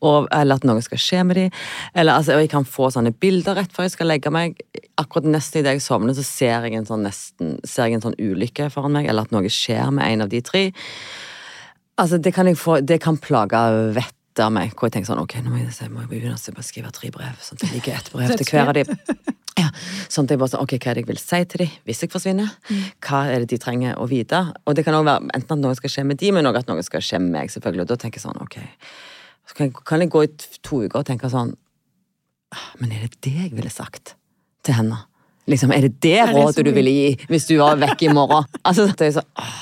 S1: og, eller at noe skal skje med dem. Eller, altså, jeg kan få sånne bilder rett før jeg skal legge meg. Akkurat nesten idet jeg sovner, så ser jeg en sånn, nesten, ser jeg en sånn ulykke foran meg, eller at noe skjer med en av de tre. Altså, det kan, få, det kan plage vettet av meg, hvor jeg tenker sånn Ok, nå må jeg, må jeg begynne å skrive tre brev. sånn at jeg liker ett brev (laughs) til hver av dem. (laughs) Ja, sånn at jeg bare sånn, ok, Hva er det jeg vil si til dem hvis jeg forsvinner? Mm. Hva er det de trenger å vite? Og det kan også være enten at noe skal skje med dem, men også at noe skal skje med meg. selvfølgelig. Og da tenker jeg sånn, ok, så kan kan jeg gå i to uker og tenke sånn «Ah, Men er det det jeg ville sagt til henne? Liksom, Er det det rådet du ville gi hvis du var vekk i morgen? (laughs) Altså, det er sånn, åh,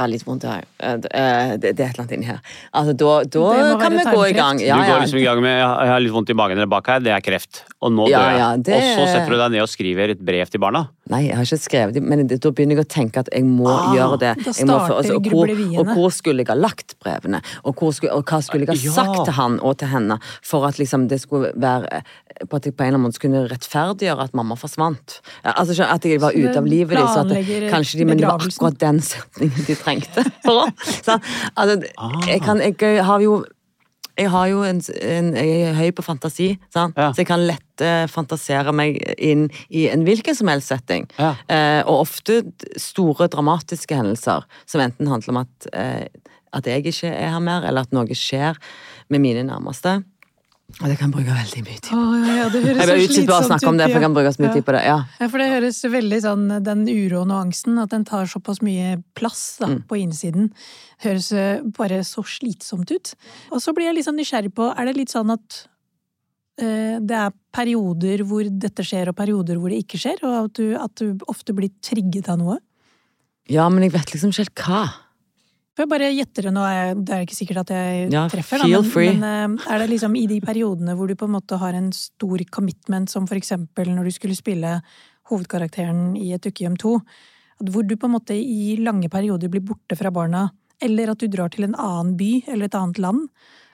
S1: jeg har litt vondt her. Eh, eh, det, er et eller annet inni her. Altså, da, da kan vi gå i gang.
S3: Ja, du går liksom i gang med 'jeg har litt vondt i magen eller bak her', det er kreft. Og nå dør jeg. Det... Og så setter du deg ned og skriver et brev til barna.
S1: Nei, jeg har ikke skrevet det, men da begynner jeg å tenke at jeg må ah, gjøre det.
S2: Må, altså,
S1: og, hvor, og, hvor, skulle jeg ha lagt brevene? Og, skulle, og hva skulle jeg ha ja. sagt til han og til henne for at liksom, det skulle være på at jeg på en eller annen måte kunne rettferdiggjøre at mamma forsvant. Altså, at jeg var ute av livet deres, så at kanskje de, men det var akkurat den setningen de trengte. så, altså, jeg, kan, jeg har jo jeg har jo en, en, jeg er høy på fantasi, ja. så jeg kan lett fantasere meg inn i en hvilken som helst setting. Ja. Eh, og ofte store, dramatiske hendelser som enten handler om at, eh, at jeg ikke er her mer, eller at noe skjer med mine nærmeste. Og det kan bruke veldig mye tid.
S2: Oh, ja, det høres
S1: jeg ble utsatt på å snakke om det, for jeg kan bruke så mye tid på det. Ja.
S2: ja. for det høres veldig sånn, den uroen og angsten, at den tar såpass mye plass da, mm. på innsiden, høres eh, bare så slitsomt ut. Og så blir jeg litt sånn nysgjerrig på, er det litt sånn at uh, det er perioder hvor dette skjer, og perioder hvor det ikke skjer, og at du, at du ofte blir trigget av noe?
S1: Ja, men jeg vet liksom ikke helt hva.
S2: For jeg bare gjetter det nå, det er ikke sikkert at jeg
S1: ja,
S2: treffer, da, men, men, eh, er det liksom i de periodene hvor du på en måte har en stor commitment, som for eksempel når du skulle spille hovedkarakteren i Et dukkehjem 2, hvor du på en måte i lange perioder blir borte fra barna, eller at du drar til en annen by eller et annet land?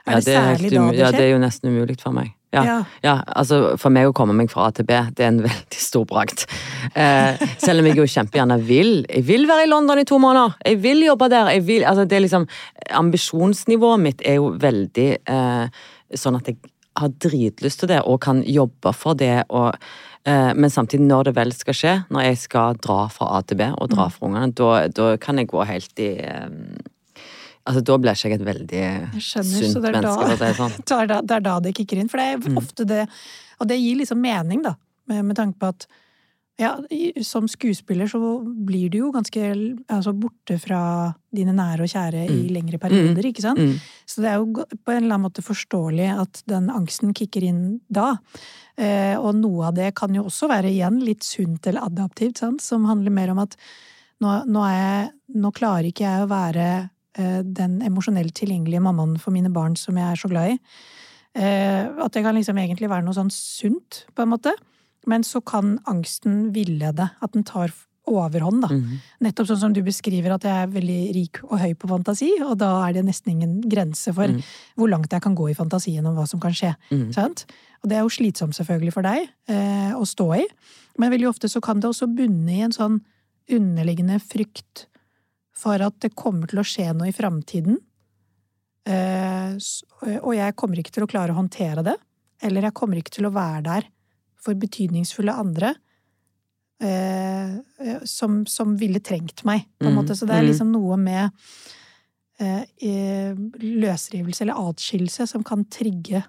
S2: Er ja, det, det særlig da det skjer?
S1: Ja, det er jo nesten umulig for meg. Ja, ja. ja, altså For meg å komme meg fra A til B, det er en (laughs) veldig stor bragd. Eh, selv om jeg jo kjempegjerne vil. Jeg vil være i London i to måneder! Jeg vil jobbe der! Jeg vil, altså det er liksom Ambisjonsnivået mitt er jo veldig eh, sånn at jeg har dritlyst til det og kan jobbe for det. og eh, men samtidig, når det vel skal skje, når jeg skal dra fra A til B og dra mm. fra ungene, da kan jeg gå helt i eh, Altså, Da blir ikke jeg et veldig skjønner, sunt menneske.
S2: Da, det, er sånn. (laughs) det, er da, det kicker inn. For det er mm. ofte det Og det gir liksom mening, da, med, med tanke på at ja, som skuespiller så blir du jo ganske altså, borte fra dine nære og kjære mm. i lengre perioder, mm. ikke sant? Mm. Så det er jo på en eller annen måte forståelig at den angsten kicker inn da. Eh, og noe av det kan jo også være igjen litt sunt eller adaptivt, sant? som handler mer om at nå, nå, jeg, nå klarer ikke jeg å være den emosjonelt tilgjengelige mammaen for mine barn som jeg er så glad i. Eh, at det kan liksom egentlig være noe sånn sunt, på en måte. Men så kan angsten villede. At den tar overhånd, da.
S1: Mhm.
S2: Nettopp sånn som du beskriver at jeg er veldig rik og høy på fantasi, og da er det nesten ingen grense for
S1: Mm.
S2: hvor langt jeg kan gå i fantasien om hva som kan skje. Sant? Og det er jo slitsomt selvfølgelig for deg eh, å stå i, men veldig ofte så kan det også bunne i en sånn underliggende frykt for at det kommer til å skje noe i framtiden. Eh, og jeg kommer ikke til å klare å håndtere det. Eller jeg kommer ikke til å være der for betydningsfulle andre eh, eh, som, som ville trengt meg, på en
S1: Mm,
S2: måte. Så det er
S1: mm.
S2: liksom noe med eh, eh, løsrivelse eller atskillelse som kan trigge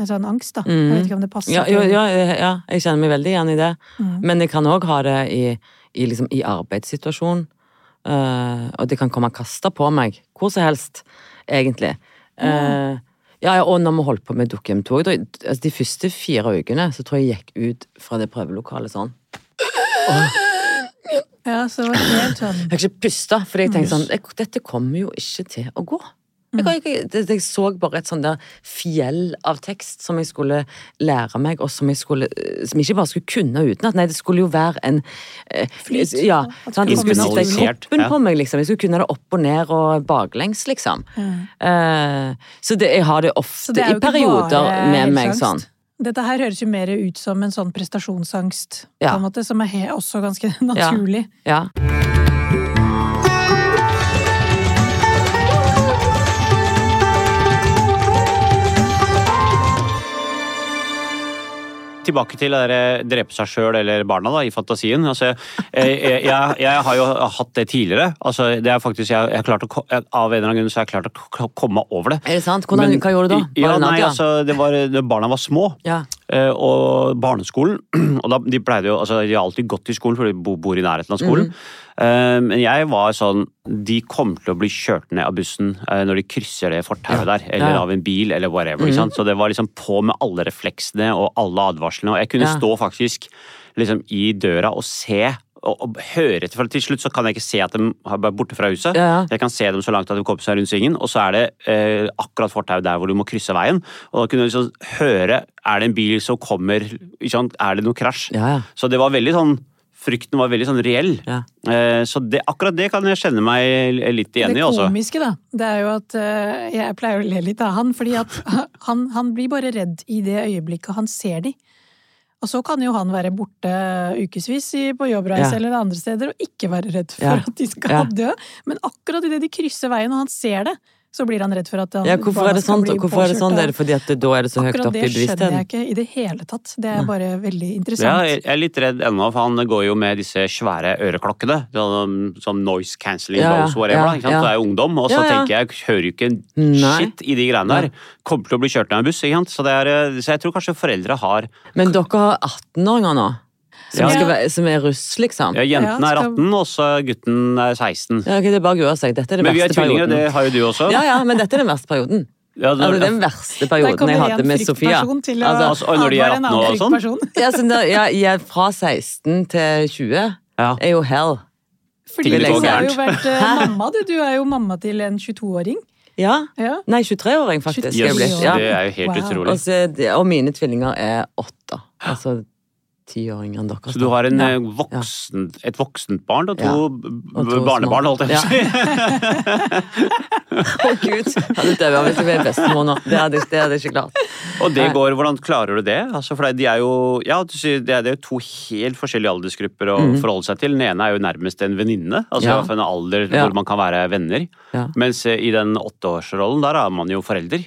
S2: en sånn angst, da. Jeg vet ikke om det passer.
S1: Mm. Ja, jo, ja, ja, jeg kjenner meg veldig igjen i det.
S2: Mm.
S1: Men jeg kan òg ha det i, i, liksom, i arbeidssituasjon. Eh, og det kan komme kasta på meg hvor som helst, egentlig. Eh, ja, ja, og når vi holdt på med Dukkehjem 2 altså, De første fire ukene så tror jeg jeg gikk ut fra det prøvelokalet sånn.
S2: Ja, så det var helt sånn
S1: Jeg har ikke pusta, fordi jeg tenkte sånn Dette kommer jo ikke til å gå. Jeg, kan ikke- jeg så bare et sånn der fjell av tekst som jeg skulle lære meg, og som jeg skulle Som jeg ikke bare skulle kunne utenat. Nei, det skulle jo være en eh,
S2: Flyt.
S1: Ja. sånn, jeg skulle sitte i kroppen på meg, liksom. Jeg skulle kunne det opp og ned og baklengs, liksom. Eh, så det, jeg har det ofte
S2: det
S1: i perioder med meg sånn.
S2: Dette her høres jo mer ut som en sånn prestasjonsangst,
S1: Ja.
S2: på en måte, som er også ganske naturlig.
S1: Ja.
S3: Tilbake til det der, drepe seg sjøl eller barna da, i fantasien. Altså, jeg, jeg, jeg, har jo hatt det tidligere. Altså, det er faktisk, jeg, jeg klarte å, av en eller annen grunn så har jeg klart å komme meg over det.
S1: Er det sant? Hvordan,
S3: Men-
S1: hva gjorde du da?
S3: Ja, nei, altså, det var, barna var små,
S1: Ja.
S3: Eh, og barneskolen (clears throat) Og da, de pleide jo, altså, de har alltid gått i skolen, for de bo- bor i nærheten av skolen.
S1: Mhm.
S3: Eh, Men jeg var sånn De kommer til å bli kjørt ned av bussen eh, når de krysser det fortauet der, eller
S1: Ja.
S3: av en bil, eller whatever. ikke sant? Så det var liksom på med alle refleksene og alle advarslene, og jeg kunne
S1: Ja.
S3: stå faktisk liksom i døra og se og, og høre etter, for til slutt så kan jeg ikke se at de har vært borte fra huset.
S1: Ja.
S3: Jeg kan se dem så langt at de kommer seg rundt svingen, og så er det eh, akkurat fortauet der hvor du må krysse veien. Og da kunne du liksom høre er det en bil som kommer, ikke sant? er det noe krasj?
S1: Ja, ja.
S3: Så det var veldig sånn Frykten var veldig sånn reell.
S1: Ja.
S3: Eh, så det, akkurat det kan jeg kjenne meg litt igjen i. også.
S2: komiske, da, det er jo at eh, jeg pleier å le litt av han, fordi at (laughs) han, han blir bare redd i det øyeblikket han ser de. Og så kan jo han være borte ukevis på jobbreise
S1: Ja.
S2: eller andre steder og ikke være redd for
S1: Ja.
S2: at de skal
S1: Ja.
S2: dø. Men akkurat idet de krysser veien og han ser det, så blir han redd for at han,
S1: ja, hvorfor er det sånn? Hvorfor er det sånn? Det er det fordi at det, da er det så høyt
S2: opp
S1: i bevisstheten?
S2: Akkurat det
S1: i
S2: skjønner jeg ikke i det hele tatt. Det er bare veldig interessant.
S3: jeg jeg er litt redd ennå, for han går jo med disse svære øreklokkene. Sånn, sånn noise cancelling
S1: Ja, ja,
S3: whatever.
S1: ja,
S3: ikke sant?
S1: ja.
S3: Så er jo ungdom, og så
S1: Ja, ja.
S3: tenker jeg jeg hører jo ikke en
S1: Nei.
S3: shit i de greiene der. Kommer til å bli kjørt ned av en buss. ikke sant? Så, det er, eh, så jeg tror kanskje foreldre har
S1: Men dere har 18-åringer nå? Som,
S3: Ja.
S1: skal være, som er russ, liksom?
S3: ja, Jenten er 18, og så gutten er 16.
S1: Ja, ok, det er bare å grue seg. Dette er den
S3: Men vi er tvillinger, det har jo du også.
S1: Ja, ja, men dette er den verste perioden.
S3: Ja, det-
S1: Altså, den verste perioden jeg hadde med Sofia.
S2: til å
S1: Altså,
S3: Altså, og når de er
S2: advare en
S3: 18 og
S2: annen
S3: sånn?
S1: ja, så da, ja, jeg, fra 16 til 20
S3: Ja.
S1: er jo hell.
S2: Fordi du har jo vært eh, mamma, du. Du er jo mamma til en 22-åring.
S1: Ja.
S2: Ja.
S1: Nei, 23-åring, faktisk.
S3: Yes.
S1: Ja.
S3: det er jo helt
S2: Wow.
S3: utrolig.
S1: Og, så, det- og mine tvillinger er åtte. Altså ti år yngre enn dere.
S3: Så du har en,
S1: Ja.
S3: eh, voksen, et voksent barn og to,
S1: Ja. Og to
S3: barnebarn, holdt jeg på å si. (laughs)
S1: Å, gud! Hadde er hvis jeg ble bestemor nå. Det hadde, det hadde jeg ikke klart.
S3: Og det går, hvordan klarer du det? Altså, for de er jo, ja, det er jo to helt forskjellige aldersgrupper å forholde seg til. Den ene er jo nærmest en venninne, altså.
S1: Ja.
S3: en alder
S1: Ja.
S3: hvor man kan være venner.
S1: Ja.
S3: Mens eh, i den åtteårsrollen, der er man jo forelder.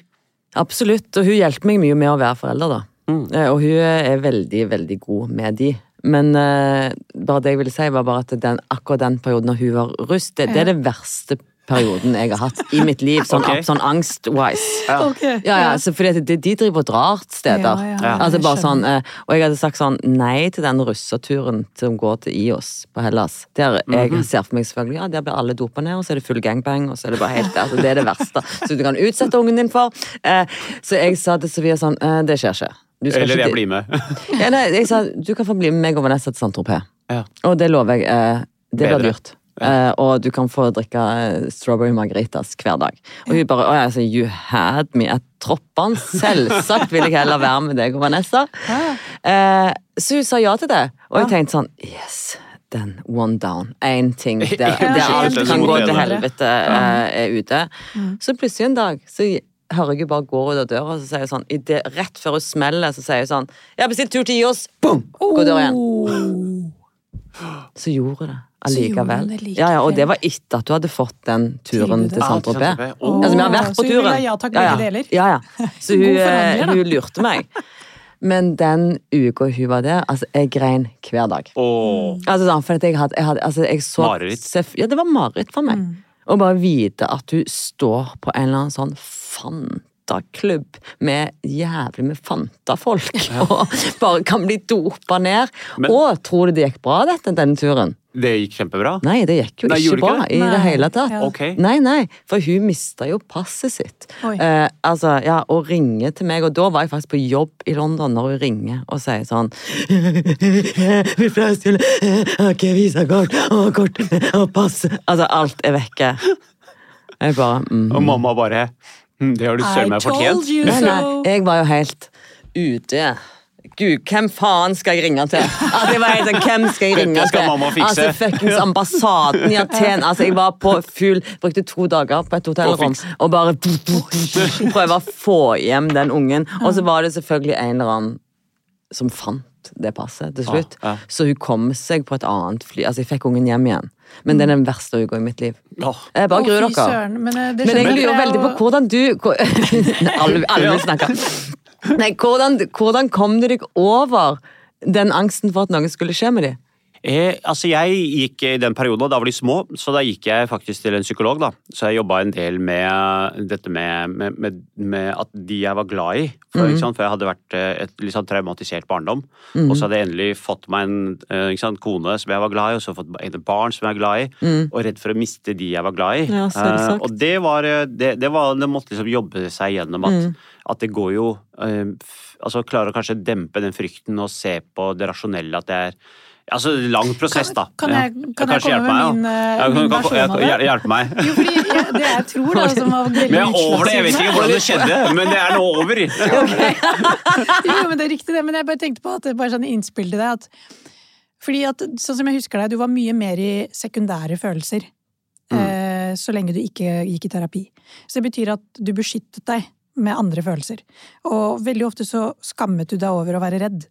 S1: Absolutt, og hun hjelper meg mye med å være forelder, da.
S3: Mm.
S1: Eh, Og hun er veldig, veldig god med de. Men uh, bare det jeg ville si, var bare at den, akkurat den perioden når hun var russ, det, det er det verste perioden jeg har hatt i mitt liv, sånn,
S3: okay.
S1: sånn angst-wise.
S3: Ja.
S2: Okay,
S1: Ja, ja, altså, fordi de, de driver og drar steder.
S2: Ja, ja,
S3: ja,
S1: altså bare sånn, eh, Og jeg hadde sagt sånn nei til den russeturen som går til IOS på Hellas. Der jeg ser for meg selvfølgelig, ja, der blir alle dopa ned, og så er det full gangbang, og så er det bare helt altså, Det er det verste. som du kan utsette ungen din for. Eh, så jeg sa til Sofia sånn, det skjer ikke. Du skal
S3: Eller
S1: ikke
S3: jeg blir med. (laughs)
S1: ja, nei, jeg sa du kan få bli med meg og Vanessa til Saint-Tropez.
S3: Ja.
S1: Og det lover jeg. Eh, det blir
S3: dyrt.
S1: dyrt. Eh, og du kan få drikke eh, strawberry margaritas hver dag. Og hun bare ja, altså, you had me at troppene. Selvsagt vil jeg heller være med deg og Vanessa. Eh, så hun sa ja til det. Og jeg tenkte sånn Yes. den one down. Én ting (laughs) der, der alt kan gå til helvete, eh, er ute.
S2: Mm.
S1: Så plutselig en dag så hører jeg bare går ut av døra, og så sier jeg sånn i det, Rett før hun smeller, så sier jeg sånn 'Jeg har bestilt tur til Ios!' Boom! Går døra igjen.
S2: Oh.
S1: Så gjorde hun det
S2: hun
S1: allikevel. Ja, ja, og det var etter at du hadde fått den turen til
S3: Saint-Tropez.
S2: Saint-Tropez.
S1: Altså, vi har vært på
S2: hun
S1: turen.
S2: ja takk,
S1: ja, ja. Ja, ja. (laughs) Så hun, eh, hun lurte meg. Men den uka hun var der, altså, jeg grein hver dag.
S3: Oh.
S1: Altså, sånn, for at jeg hadde, jeg hadde altså, jeg så,
S3: Mareritt.
S1: Ja, det var mareritt for meg.
S2: Mm.
S1: Å bare vite at du står på en eller annen sånn Fanta-klubb med jævlig med Fanta-folk, (laughs) og bare kan bli dopa ned.
S3: Men-
S1: og tror du det gikk bra, dette, denne turen?
S3: Det gikk kjempebra.
S1: Nei, det gikk jo
S3: Nei,
S1: ikke bra
S3: ikke det?
S1: i det hele tatt.
S2: ja.
S3: Okay.
S1: Nei, nei, for hun mista jo passet sitt. Eh, altså, ja, Og ringer til meg, og da var jeg faktisk på jobb i London når hun ringer og sier sånn (laughs) Vi pleier til Har ikke visakort og kort og pass Altså, alt er vekke. Jeg bare mm.
S3: Og mamma bare «Hm, Det har du søren meg fortjent.
S1: Nei, nei, jeg var jo helt ute. Gud, hvem faen skal jeg ringe til? Altså, jeg var helt sånn, hvem skal jeg ringe
S3: Dette skal
S1: til?
S3: mamma fikse.
S1: Altså, fuckings ambassaden i Aten. (laughs) Altså, jeg var på full Brukte to dager på et hotellrom
S3: fikse.
S1: og bare (laughs) prøve å få hjem den ungen. Og så var det selvfølgelig en eller annen som fant det passet til slutt.
S3: Ja, ja.
S1: Så hun kom seg på et annet fly. Altså, jeg fikk ungen hjem igjen. Men det er den verste uka i mitt liv. Jeg bare gruer dere.
S2: søren, Men, eh,
S1: Men jeg lurer veldig på hvordan du hvor- (laughs) (laughs) Alle, alle vil snakke. Nei, hvordan, hvordan kom du deg over den angsten for at noe skulle skje med dem?
S3: Eh, altså jeg gikk i den perioden, da var de små, så da gikk jeg faktisk til en psykolog. da. Så jeg jobba en del med dette med, med, med, med at de jeg var glad i. For, ikke sant? for jeg hadde vært eh, et litt sånn traumatisert barndom. Og så hadde jeg endelig fått meg en eh, sant, kone som jeg var glad i, og så fått et barn som jeg var glad i. Og redd for å miste de jeg var glad i.
S1: Ja.
S3: Eh, og det var, eh, det, det var Det måtte liksom jobbe seg gjennom at, at det går jo eh, Altså klare å kanskje dempe den frykten og se på det rasjonelle at det er Altså, lang prosess, da.
S2: Kan jeg-
S3: Ja.
S2: kan jeg komme med min,
S3: ja.
S2: eh, min
S3: kan- kan-
S2: versjon av det?
S3: Hjelpe meg.
S2: Jo, fordi jeg, det jeg tror da, som var veldig
S3: Men jeg er over det, jeg vet ikke hvordan det (laughs) skjedde, men det er nå over. (laughs)
S2: Jo, men det er riktig det, men jeg bare tenkte på at det bare sånn innspill til deg at Fordi at, sånn som jeg husker deg, du var mye mer i sekundære følelser.
S3: Mm.
S2: Eh, så lenge du ikke gikk i terapi. Så det betyr at du beskyttet deg med andre følelser. Og veldig ofte så skammet du deg over å være redd.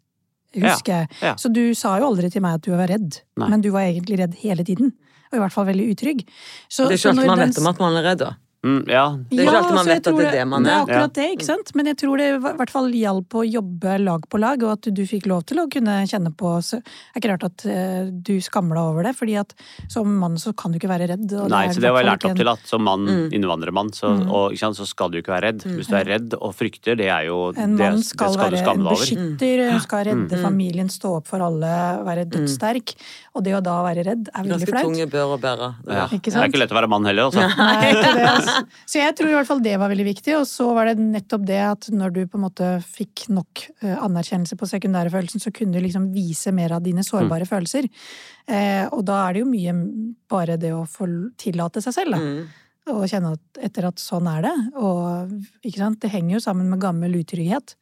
S2: Husker jeg.
S3: ja.
S2: Så du sa jo aldri til meg at du var redd,
S3: Nei.
S2: men du var egentlig redd hele tiden. Og i hvert fall veldig utrygg. Så,
S1: Det er ikke alltid man vet om at man er redd, da.
S3: Mm, ja.
S1: Det er ikke alltid man vet at det er det man er.
S2: Det
S1: er.
S2: akkurat det, ikke sant? Men jeg tror det i hvert fall hjalp å jobbe lag på lag, og at du fikk lov til å kunne kjenne på så Det er ikke rart at eh, du skammer deg over det, fordi at som mann så kan du ikke være redd. Og
S3: Nei,
S2: er
S3: så det har jeg lært opp til at som mann,
S1: Mm.
S3: innvandrermann, så, og, ikke sant, så skal du ikke være redd. Hvis du er redd og frykter, det er jo
S2: En
S3: mann
S2: mann
S3: det
S2: skal,
S3: skal
S2: være beskytter, skal redde
S1: Mm.
S2: familien, stå opp for alle, være dødssterk. Og det å da være redd er veldig
S1: Ganske tunge bør å bære. det
S3: Ja. Det er ikke lett å være mann heller, altså.
S2: Nei, ikke det, altså. (laughs) Så jeg tror i hvert fall det var veldig viktig. Og så var det nettopp det at når du på en måte fikk nok eh, anerkjennelse på sekundære følelsen, så kunne du liksom vise mer av dine sårbare følelser. Eh, og da er det jo mye bare det å få tillate seg selv, da.
S1: Mm.
S2: Og kjenne at etter at sånn er det. Og ikke sant, det henger jo sammen med gammel utrygghet.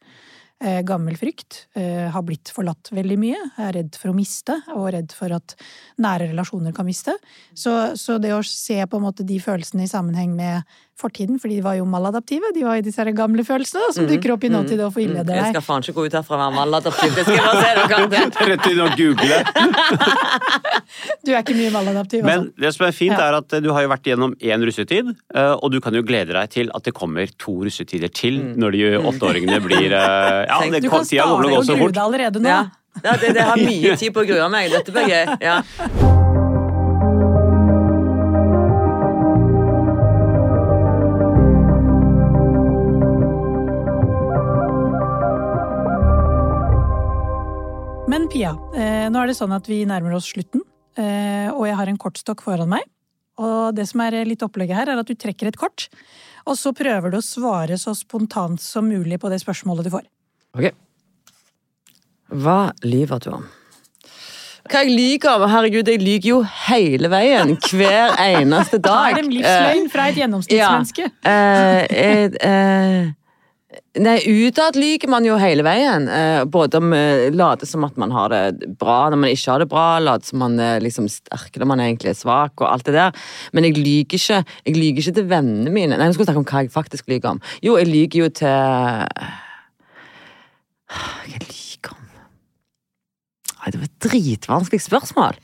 S2: Eh, gammel frykt. Eh, har blitt forlatt veldig mye. Er redd for å miste, og redd for at nære relasjoner kan miste. Så, så det å se på en måte de følelsene i sammenheng med fortiden, for de var jo maladaptive, de var jo disse gamle følelsene som dukker opp i nåtid og får
S1: innlede
S2: deg.
S1: Jeg skal faen ikke gå ut herfra og være maladaptiv. Det skal jeg bare se dere. (laughs)
S3: Rett inn og google. (laughs)
S2: Du er ikke mye maladaptiv,
S3: Men
S2: altså.
S3: det som er fint,
S2: Ja.
S3: er at du har jo vært gjennom én russetid, eh, og du kan jo glede deg til at det kommer to russetider til når de åtteåringene blir eh, Ja, det
S2: Du kan starte
S3: så
S2: grue deg allerede nå.
S1: Ja, ja det, det har mye tid på å grue meg. Dette blir gøy. Ja. (laughs)
S2: Pia, eh, nå er det sånn at vi nærmer oss slutten, eh, og jeg har en kortstokk foran meg. Og det som er litt opplegget her, er at du trekker et kort, og så prøver du å svare så spontant som mulig på det spørsmålet du får.
S1: Ok. Hva lyver du om? Hva jeg lyver om? Herregud, jeg lyver jo hele veien. Hver (laughs) eneste
S2: dag.
S1: dag.
S2: er det en livsløgn fra et gjennomsnittsmenneske.
S1: Eh, jeg, eh, Nei, utad lyver man jo hele veien. Eh, både om eh, late som at man har det bra når man ikke har det bra, late som man er liksom sterk når man egentlig er svak, og alt det der. Men jeg lyver ikke, jeg lyver ikke til vennene mine. Nei, nå skal vi snakke om hva jeg faktisk lyver om. Jo, jeg lyver jo til Hva jeg lyver om Nei, det var et dritvanskelig spørsmål.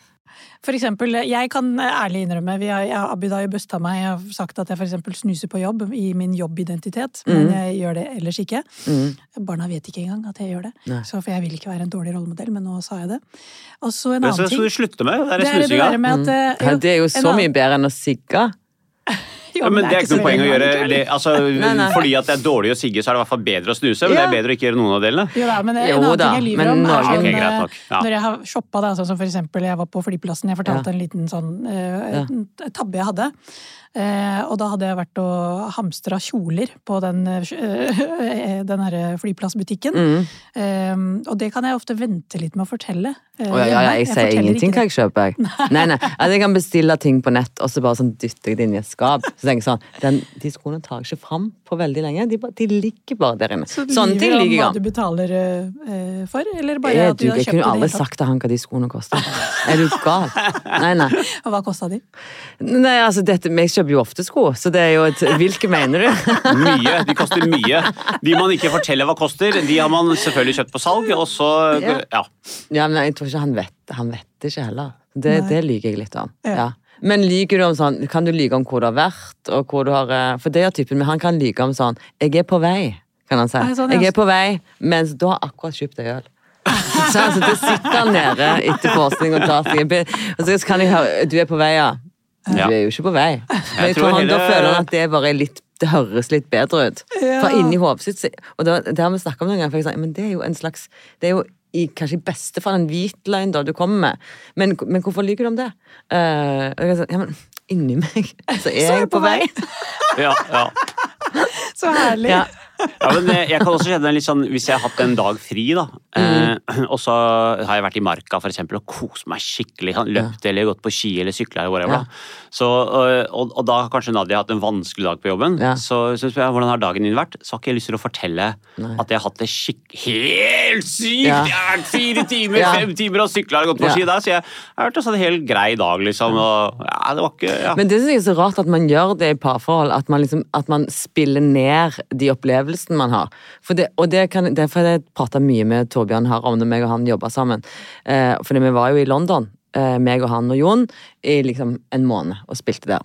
S2: For eksempel, jeg kan ærlig innrømme, vi har, jeg, Abid har jo busta meg, jeg har sagt at jeg for eksempel snuser på jobb i min jobbidentitet, men
S1: Mm.
S2: jeg gjør det ellers ikke.
S1: Mm.
S2: Barna vet ikke engang at jeg gjør det, så for jeg vil ikke være en dårlig rollemodell, men nå sa jeg det. Og så en
S3: Det
S2: annen ting.
S3: du med. Er
S2: det er
S1: jo så mye bedre enn å sigge. (laughs)
S3: Ja, men det er ikke noe poeng å gjøre det, altså,
S1: Nei, nei.
S3: Fordi at det er dårlig å sigge, så er det i hvert fall bedre å snuse. Men
S1: Ja.
S3: det er bedre å ikke gjøre noen av delene.
S2: Jo da, men en
S1: Jo
S2: annen
S1: da,
S2: ting jeg lyver om, er sånn
S3: okay, greit. Ja.
S2: Når jeg har shoppa, da, sånn som for eksempel jeg var på flyplassen, jeg fortalte
S1: Ja.
S2: en liten sånn uh,
S1: Ja.
S2: tabbe jeg hadde. Eh, og da hadde jeg vært og hamstra kjoler på den, eh, den herre flyplassbutikken.
S1: Mm.
S2: Eh, og det kan jeg ofte vente litt med å fortelle. eh,
S1: oh, ja, ja, ja, jeg sier ingenting hva jeg kjøper. Nei. Nei, nei, at jeg kan bestille ting på nett, og så bare sånn dytter jeg det inn i et skap. (laughs) Så tenker jeg sånn, den, De skoene tar jeg ikke fram på veldig lenge. De, bare, de ligger bare der inne.
S2: Så
S1: Sånne ting
S2: lyver om
S1: liker jeg
S2: hva du betaler eh, for, eller bare
S1: Jeg,
S2: at
S1: du,
S2: du har
S1: jeg
S2: kjøpt
S1: kunne
S2: det i
S1: aldri
S2: det
S1: sagt til han hva de skoene koster. Er du gal? Nei, nei.
S2: Og hva kosta de?
S1: Nei, altså, dette, Jeg kjøper jo ofte sko, så det er jo et Hvilke mener du?
S3: Mye. De koster mye. De man ikke forteller hva koster, de har man selvfølgelig kjøpt på salg. Og så
S1: Ja.
S3: ja.
S1: Ja, men jeg tror ikke han vet Han vet det ikke heller. Det, det lyver jeg litt om.
S2: Ja.
S1: Ja. Men lyver du om sånn Kan du lyge om hvor du har vært, og hvor du har eh, For det er typen, men han kan lyge om sånn Jeg er på vei, kan han si.
S2: Sånn.
S1: Jeg er på vei, mens du har akkurat kjøpt deg øl. (laughs) Så altså, det sitter han nede etter forskning og tar seg en bit, og så kan jeg høre Du er på vei, ja. Du er jo ikke på vei. Men jeg
S3: tror
S1: han, Da føler han at det bare er litt det høres litt bedre ut.
S2: Ja.
S1: For inni hodet sitt Og det, det har vi snakket om noen ganger, for jeg sa, men det er jo en slags Det er jo i, kanskje i beste fall en hvit løgn da du kommer med. Men, men hvorfor lyver du om det? Uh, jeg ja, men inni meg (laughs) så er jeg på vei.
S3: Ja, ja. (laughs)
S2: Så herlig!
S1: Ja.
S3: Ja, men jeg kan også kjenne litt sånn, Hvis jeg har hatt en dag fri, da, eh, og så har jeg vært i marka for eksempel, og kost meg skikkelig, løpt eller gått på ski eller sykla eller whatever,
S1: Ja.
S3: da. så, og, og, da har kanskje Nadia hatt en vanskelig dag på jobben.
S1: Ja.
S3: Så, så spør jeg hvordan har dagen din vært. Så har ikke jeg lyst til å fortelle
S1: Nei.
S3: at jeg har hatt det skikk... Helt sykt!
S1: Ja.
S3: Jeg har vært fire timer, (laughs)
S1: Ja.
S3: fem timer og sykla og gått på
S1: Ja.
S3: ski der, så jeg jeg har vært en sånn helt grei dag, liksom. Og, ja, det var ikke ja.
S1: Men det synes jeg er så rart at man gjør det i parforhold. At man, liksom, at man spiller ned de opplevelsene man har. For det, og det kan, Derfor er fordi jeg prata mye med Torbjørn her om det, meg og han jobba sammen. Eh, fordi vi var jo i London, eh, meg og han og Jon, i liksom en måned og spilte der.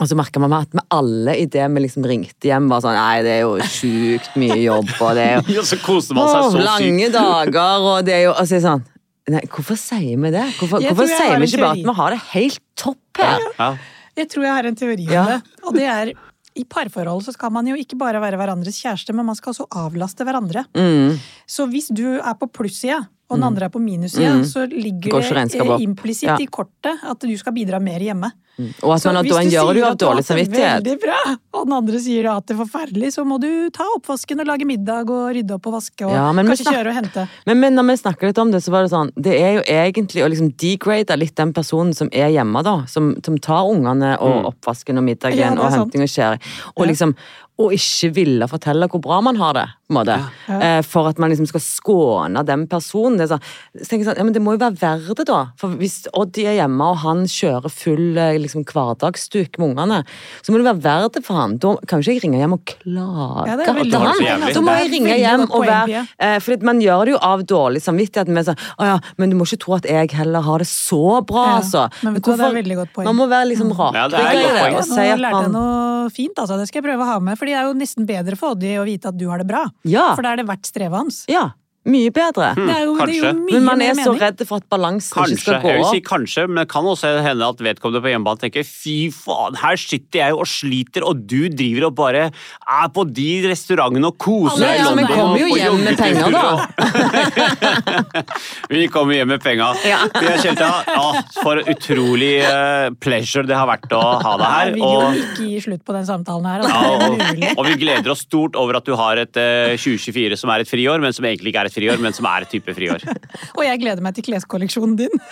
S1: Og så merka man at vi alle idet vi liksom ringte hjem, var sånn Nei, det er jo sjukt mye jobb, og det er jo (laughs)
S3: så koste man seg så sykt.
S1: lange dager, og det er jo Og så er sånn Nei, hvorfor sier vi det? Hvorfor, hvorfor sier vi ikke bare at vi har det helt topp her?
S3: Ja.
S2: Jeg tror jeg har en teori om
S1: Ja.
S2: det. Og det er i parforhold så skal man jo ikke bare være hverandres kjæreste, men man skal også avlaste hverandre.
S1: Mm.
S2: Så hvis du er på plussida, og den andre er på minussida,
S1: Mm.
S2: så ligger det eh, implisitt
S1: Ja.
S2: i kortet at du skal bidra mer hjemme.
S1: Og at
S2: Så
S1: man,
S2: hvis du
S1: gjør det
S2: sier at du har hatt. Veldig bra, og den andre sier at det er forferdelig, så må du ta oppvasken og lage middag og rydde opp og vaske og
S1: Ja,
S2: kanskje
S1: snakker,
S2: kjøre og hente.
S1: Men, men når vi snakker litt om det, så var det sånn Det er jo egentlig å liksom degrade litt den personen som er hjemme, da. Som, som tar ungene og oppvasken og middagen
S2: Ja,
S1: og henting og skjæring. Og liksom og ikke ville fortelle hvor bra man har det, på en måte.
S2: Ja.
S1: Eh, for at man liksom skal skåne den personen. Det er sånn, så tenker jeg sånn, ja, men det må jo være verdt det, da. For hvis Odd er hjemme, og han kjører full eh, liksom, hverdagsduk med ungene, så må det være verdt det for han. Da kan jo ikke jeg ringe hjem og klage
S2: Ja, det er
S1: til han. Da må jeg ringe hjem og være. Eh, For man gjør det jo av dårlig samvittighet. Med sånn, å ja, men du må ikke tro at jeg heller har det så bra,
S2: Ja,
S1: altså.
S2: men vet hvorfor, det er godt poeng.
S1: Man må være liksom rakrygga i det. Og si at man
S2: noe fint, altså. Det skal jeg prøve å ha med. For det er jo nesten bedre for Oddi å vite at du har det bra.
S1: Ja.
S2: For da er det verdt strevet hans.
S1: Ja, mye bedre.
S2: Det er jo, det er jo mye
S1: Men man er så redd for at balansen ikke skal gå
S3: Jeg vil si kanskje, men det kan også hende at vedkommende på hjemmebane tenker fy faen, her sitter jeg og sliter, og du driver og bare er på de restaurantene og koser
S2: Ja,
S3: deg
S2: ja, men
S1: kommer jo hjem med penger, da. (laughs)
S3: Vi kommer hjem med penga. Jeg kjente, ja, for utrolig uh, pleasure det har vært å ha deg her.
S2: vil jo ikke gi slutt på den samtalen her.
S3: ja,
S2: Altså. Er
S3: og, og vi gleder oss stort over at du har et uh, 2024 som er et friår, men som egentlig ikke er et friår, men som er type friår. (laughs)
S2: Og jeg gleder meg til kleskolleksjonen din. (laughs)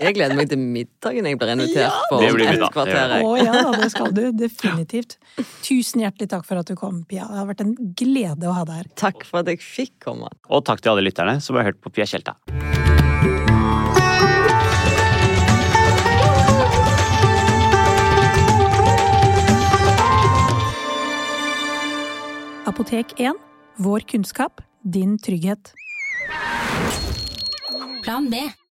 S1: Jeg gleder meg til middagen jeg blir invitert
S2: Ja!
S1: på
S3: Det
S1: om
S3: blir
S1: et
S3: middag, det
S1: kvarter.
S2: Å
S1: jeg.
S2: ja, det skal du. Definitivt. Tusen hjertelig takk for at du kom, Pia. Det har vært en glede å ha deg her.
S1: Takk for at jeg fikk komme.
S3: Og takk til alle lytterne som har hørt på Pia Tjelta.
S2: Apotek 1. Vår kunnskap, din trygghet.
S4: Plan B.